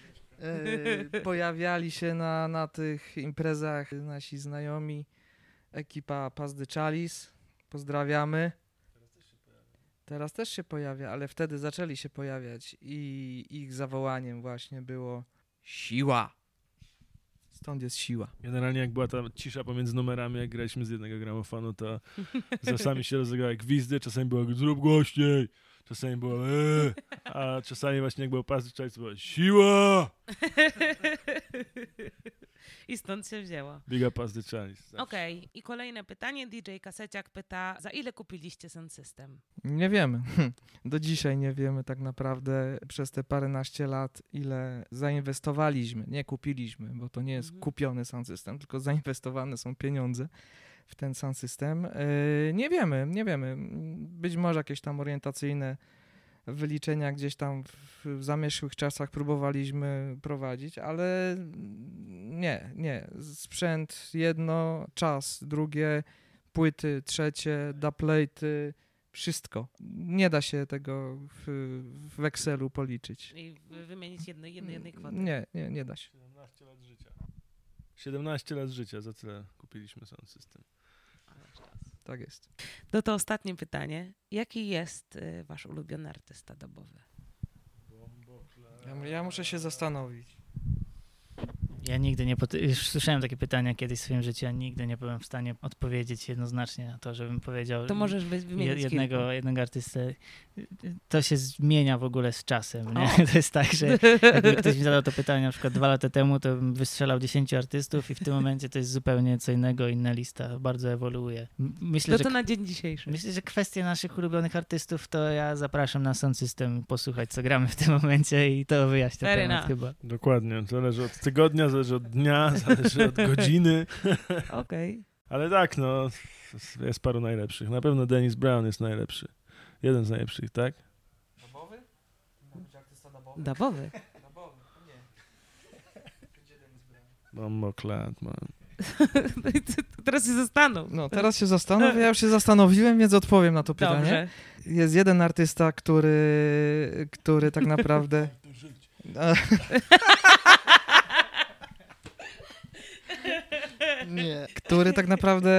e, pojawiali się na, na tych imprezach nasi znajomi, ekipa Pazdy Chalis. Pozdrawiamy. Teraz też się pojawia, ale wtedy zaczęli się pojawiać i ich zawołaniem właśnie było siła. Stąd jest siła. Generalnie jak była ta cisza pomiędzy numerami, jak graliśmy z jednego gramofonu, to czasami się rozegrały gwizdy, czasami było zrób głośniej, czasami było eee, a czasami właśnie jak było pas to było siła! I stąd się wzięło. Biga pas the. Okej, i kolejne pytanie. DJ Kaseciak pyta, za ile kupiliście ten system? Nie wiemy. Do dzisiaj nie wiemy tak naprawdę przez te paręnaście lat, ile zainwestowaliśmy. Nie kupiliśmy, bo to nie jest Mhm. kupiony sound system, tylko zainwestowane są pieniądze w ten sound system. Yy, Nie wiemy, nie wiemy. Być może jakieś tam orientacyjne wyliczenia gdzieś tam w zamierzchłych czasach próbowaliśmy prowadzić, ale nie, nie. Sprzęt jedno, czas drugie, płyty trzecie, dubplaty, wszystko. Nie da się tego w, w Excelu policzyć. I wy- wymienić jedno, jedno, jednej kwoty. Nie, nie, nie da się. 17 lat życia. 17 lat życia, za tyle kupiliśmy sound system. Tak jest. No to ostatnie pytanie. Jaki jest y, wasz ulubiony artysta dobowy? Ja, ja muszę się zastanowić. Ja nigdy nie, pot- już słyszałem takie pytania kiedyś w swoim życiu, a nigdy nie byłem w stanie odpowiedzieć jednoznacznie na to, żebym powiedział To możesz wymienić jednego, kilku. jednego artystę. To się zmienia w ogóle z czasem. To jest tak, że jakby ktoś mi zadał to pytanie na przykład dwa lata temu, to bym wystrzelał 10 artystów i w tym momencie to jest zupełnie co innego, inna lista. Bardzo ewoluuje. Myślę, No że to na dzień dzisiejszy. Myślę, że kwestie naszych ulubionych artystów to ja zapraszam na Sound System posłuchać, co gramy w tym momencie i to wyjaśnia temat chyba. Dokładnie, zależy od tygodnia, zależy od dnia, zależy od godziny. Okej. Ale tak, no, jest paru najlepszych. Na pewno Dennis Brown jest najlepszy. Jeden z najlepszych, tak? Dabowy? Dabowy. Dabowy, nie. Bombo Clat, man. No i ty- to Teraz się zastanów. No, teraz się zastanowię. Ja już się zastanowiłem, więc odpowiem na to pytanie. Dobrze. Jest jeden artysta, który, który tak naprawdę. Nie. Który tak naprawdę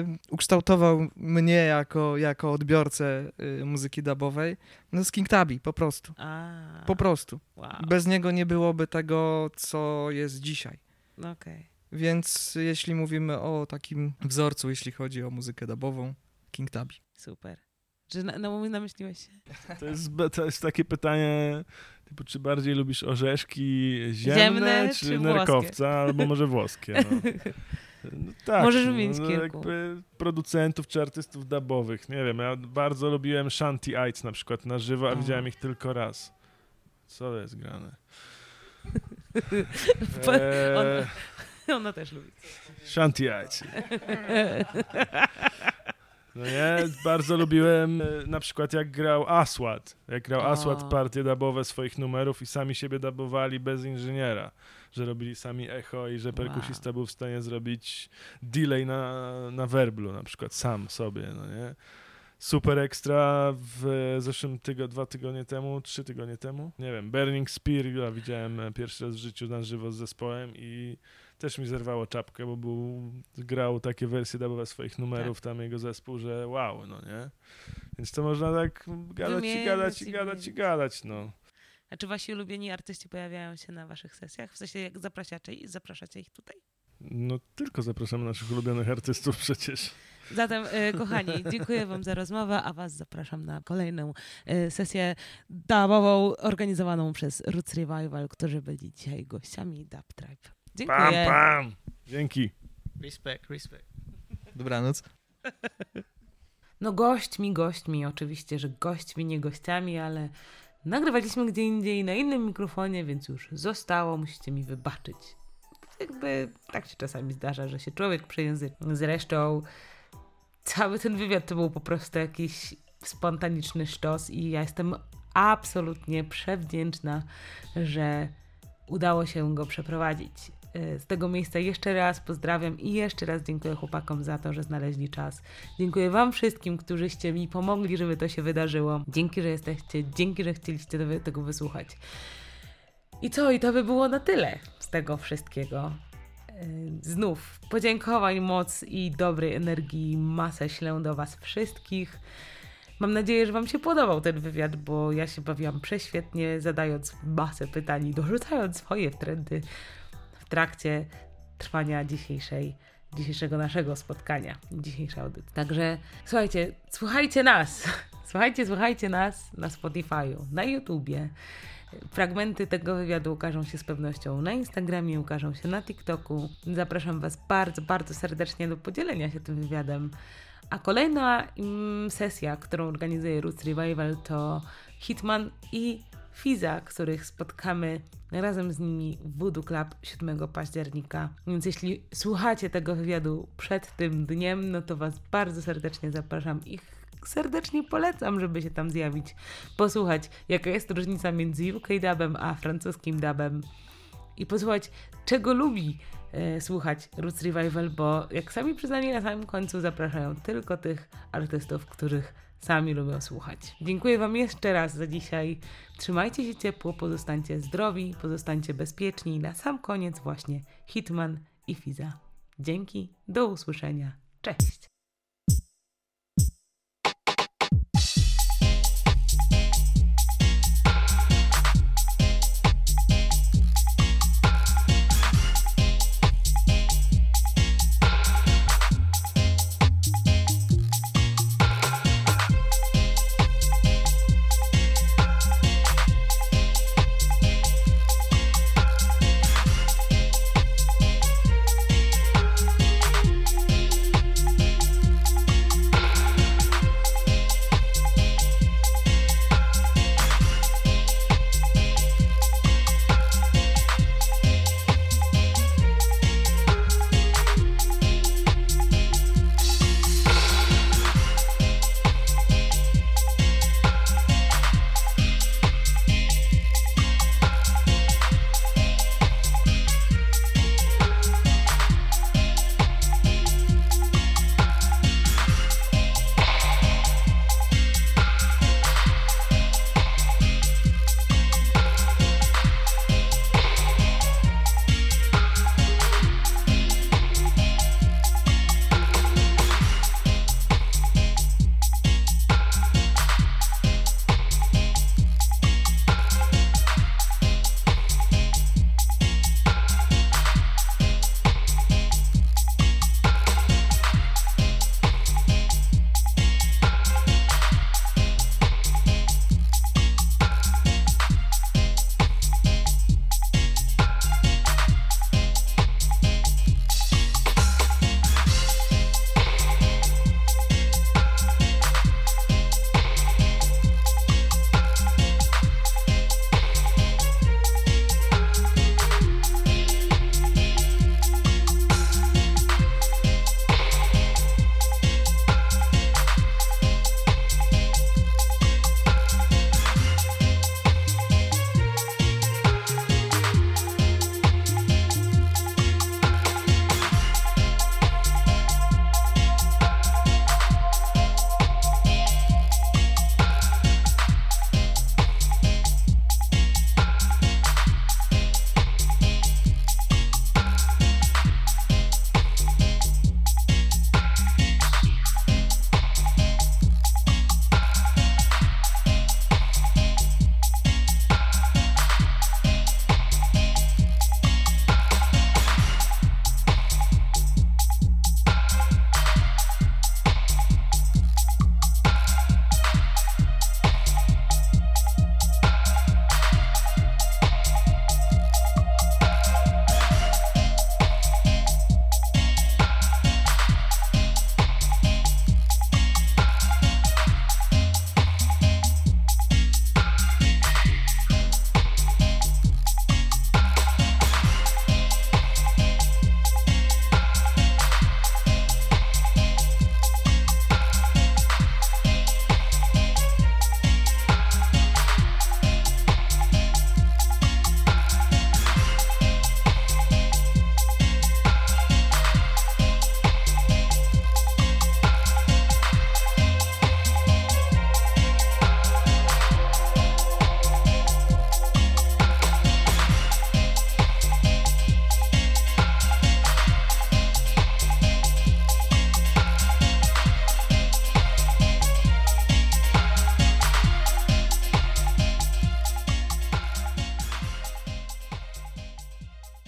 y, ukształtował mnie jako, jako odbiorcę y, muzyki dubowej. No, jest King Tubby, po prostu. A, Po prostu. wow. Bez niego nie byłoby tego, co jest dzisiaj. No Okej. Więc jeśli mówimy o takim wzorcu, jeśli chodzi o muzykę dubową, King Tubby. Super. Czy na, na, namyśliłeś się? To jest, to jest takie pytanie, typu, czy bardziej lubisz orzeszki ziemne, Ziemne czy, czy nerkowca, albo może włoskie. No. No tak, Możesz wymienić no, kilku. jakby producentów czy artystów dubowych. Nie wiem, ja bardzo lubiłem Shanty Ites na przykład na żywo, a widziałem ich tylko raz. Co jest grane? Po- Eee, Ona też lubi. Shanty Ites. No nie, bardzo lubiłem e, na przykład jak grał Aswad. Jak grał. Aswad partie dubowe swoich numerów i sami siebie dubowali bez inżyniera. Że robili sami echo i że perkusista był w stanie zrobić delay na, na werblu na przykład sam sobie, no nie. Super ekstra w zeszłym tygodniu, dwa tygodnie temu, trzy tygodnie temu, nie wiem, Burning Spear ja widziałem pierwszy raz w życiu na żywo z zespołem i też mi zerwało czapkę, bo był, grał takie wersje dubowe swoich numerów, tam jego zespół, że wow, no nie? Więc to można tak gadać i Wymieniać gadać i i gadać i gadać, no. A czy wasi ulubieni artyści pojawiają się na waszych sesjach? W sensie jak zapraszacie, zapraszacie ich tutaj? No tylko zapraszamy naszych ulubionych artystów przecież. Zatem, e, kochani, dziękuję wam za rozmowę, a was zapraszam na kolejną e, sesję dubową organizowaną przez Roots Revival, którzy byli dzisiaj gościami Dub Tribe. Pam, Dziękuję. pam! Dzięki. Respect, respect. Dobranoc. No gośćmi, gośćmi, oczywiście, że gośćmi, nie gościami, ale nagrywaliśmy gdzie indziej, na innym mikrofonie, więc już zostało, musicie mi wybaczyć. Jakby tak się czasami zdarza, że się człowiek przejęzyczy. Zresztą cały ten wywiad to był po prostu jakiś spontaniczny sztos i ja jestem absolutnie przewdzięczna, że udało się go przeprowadzić. Y, Z tego miejsca jeszcze raz pozdrawiam i jeszcze raz dziękuję chłopakom za to, że znaleźli czas. Dziękuję Wam wszystkim, którzyście mi pomogli, żeby to się wydarzyło. Dzięki, że jesteście, dzięki, że chcieliście tego- wysłuchać. I co? I to by było na tyle z tego wszystkiego. Yy, Znów podziękowań, moc i dobrej energii masę ślę do Was wszystkich. Mam nadzieję, że Wam się podobał ten wywiad, bo ja się bawiłam prześwietnie, zadając masę pytań i dorzucając swoje trendy trakcie trwania dzisiejszej, dzisiejszego naszego spotkania, dzisiejszej audycji. Także słuchajcie, słuchajcie nas, słuchajcie, słuchajcie nas na Spotify'u, na YouTubie. Fragmenty tego wywiadu ukażą się z pewnością na Instagramie, ukażą się na TikToku. Zapraszam Was bardzo, bardzo serdecznie do podzielenia się tym wywiadem. A kolejna mm, sesja, którą organizuje Roots Revival to Hitman i Fiza, których spotkamy razem z nimi w Voodoo Club 7 października. Więc jeśli słuchacie tego wywiadu przed tym dniem, no to Was bardzo serdecznie zapraszam i serdecznie polecam, żeby się tam zjawić, posłuchać, jaka jest różnica między UK dubem a francuskim dubem i posłuchać, czego lubi e, słuchać Roots Revival, bo jak sami przyznali na samym końcu, zapraszają tylko tych artystów, których sami lubią słuchać. Dziękuję Wam jeszcze raz za dzisiaj. Trzymajcie się ciepło, pozostańcie zdrowi, pozostańcie bezpieczni. Na sam koniec właśnie Hitman i Fiza. Dzięki, do usłyszenia. Cześć!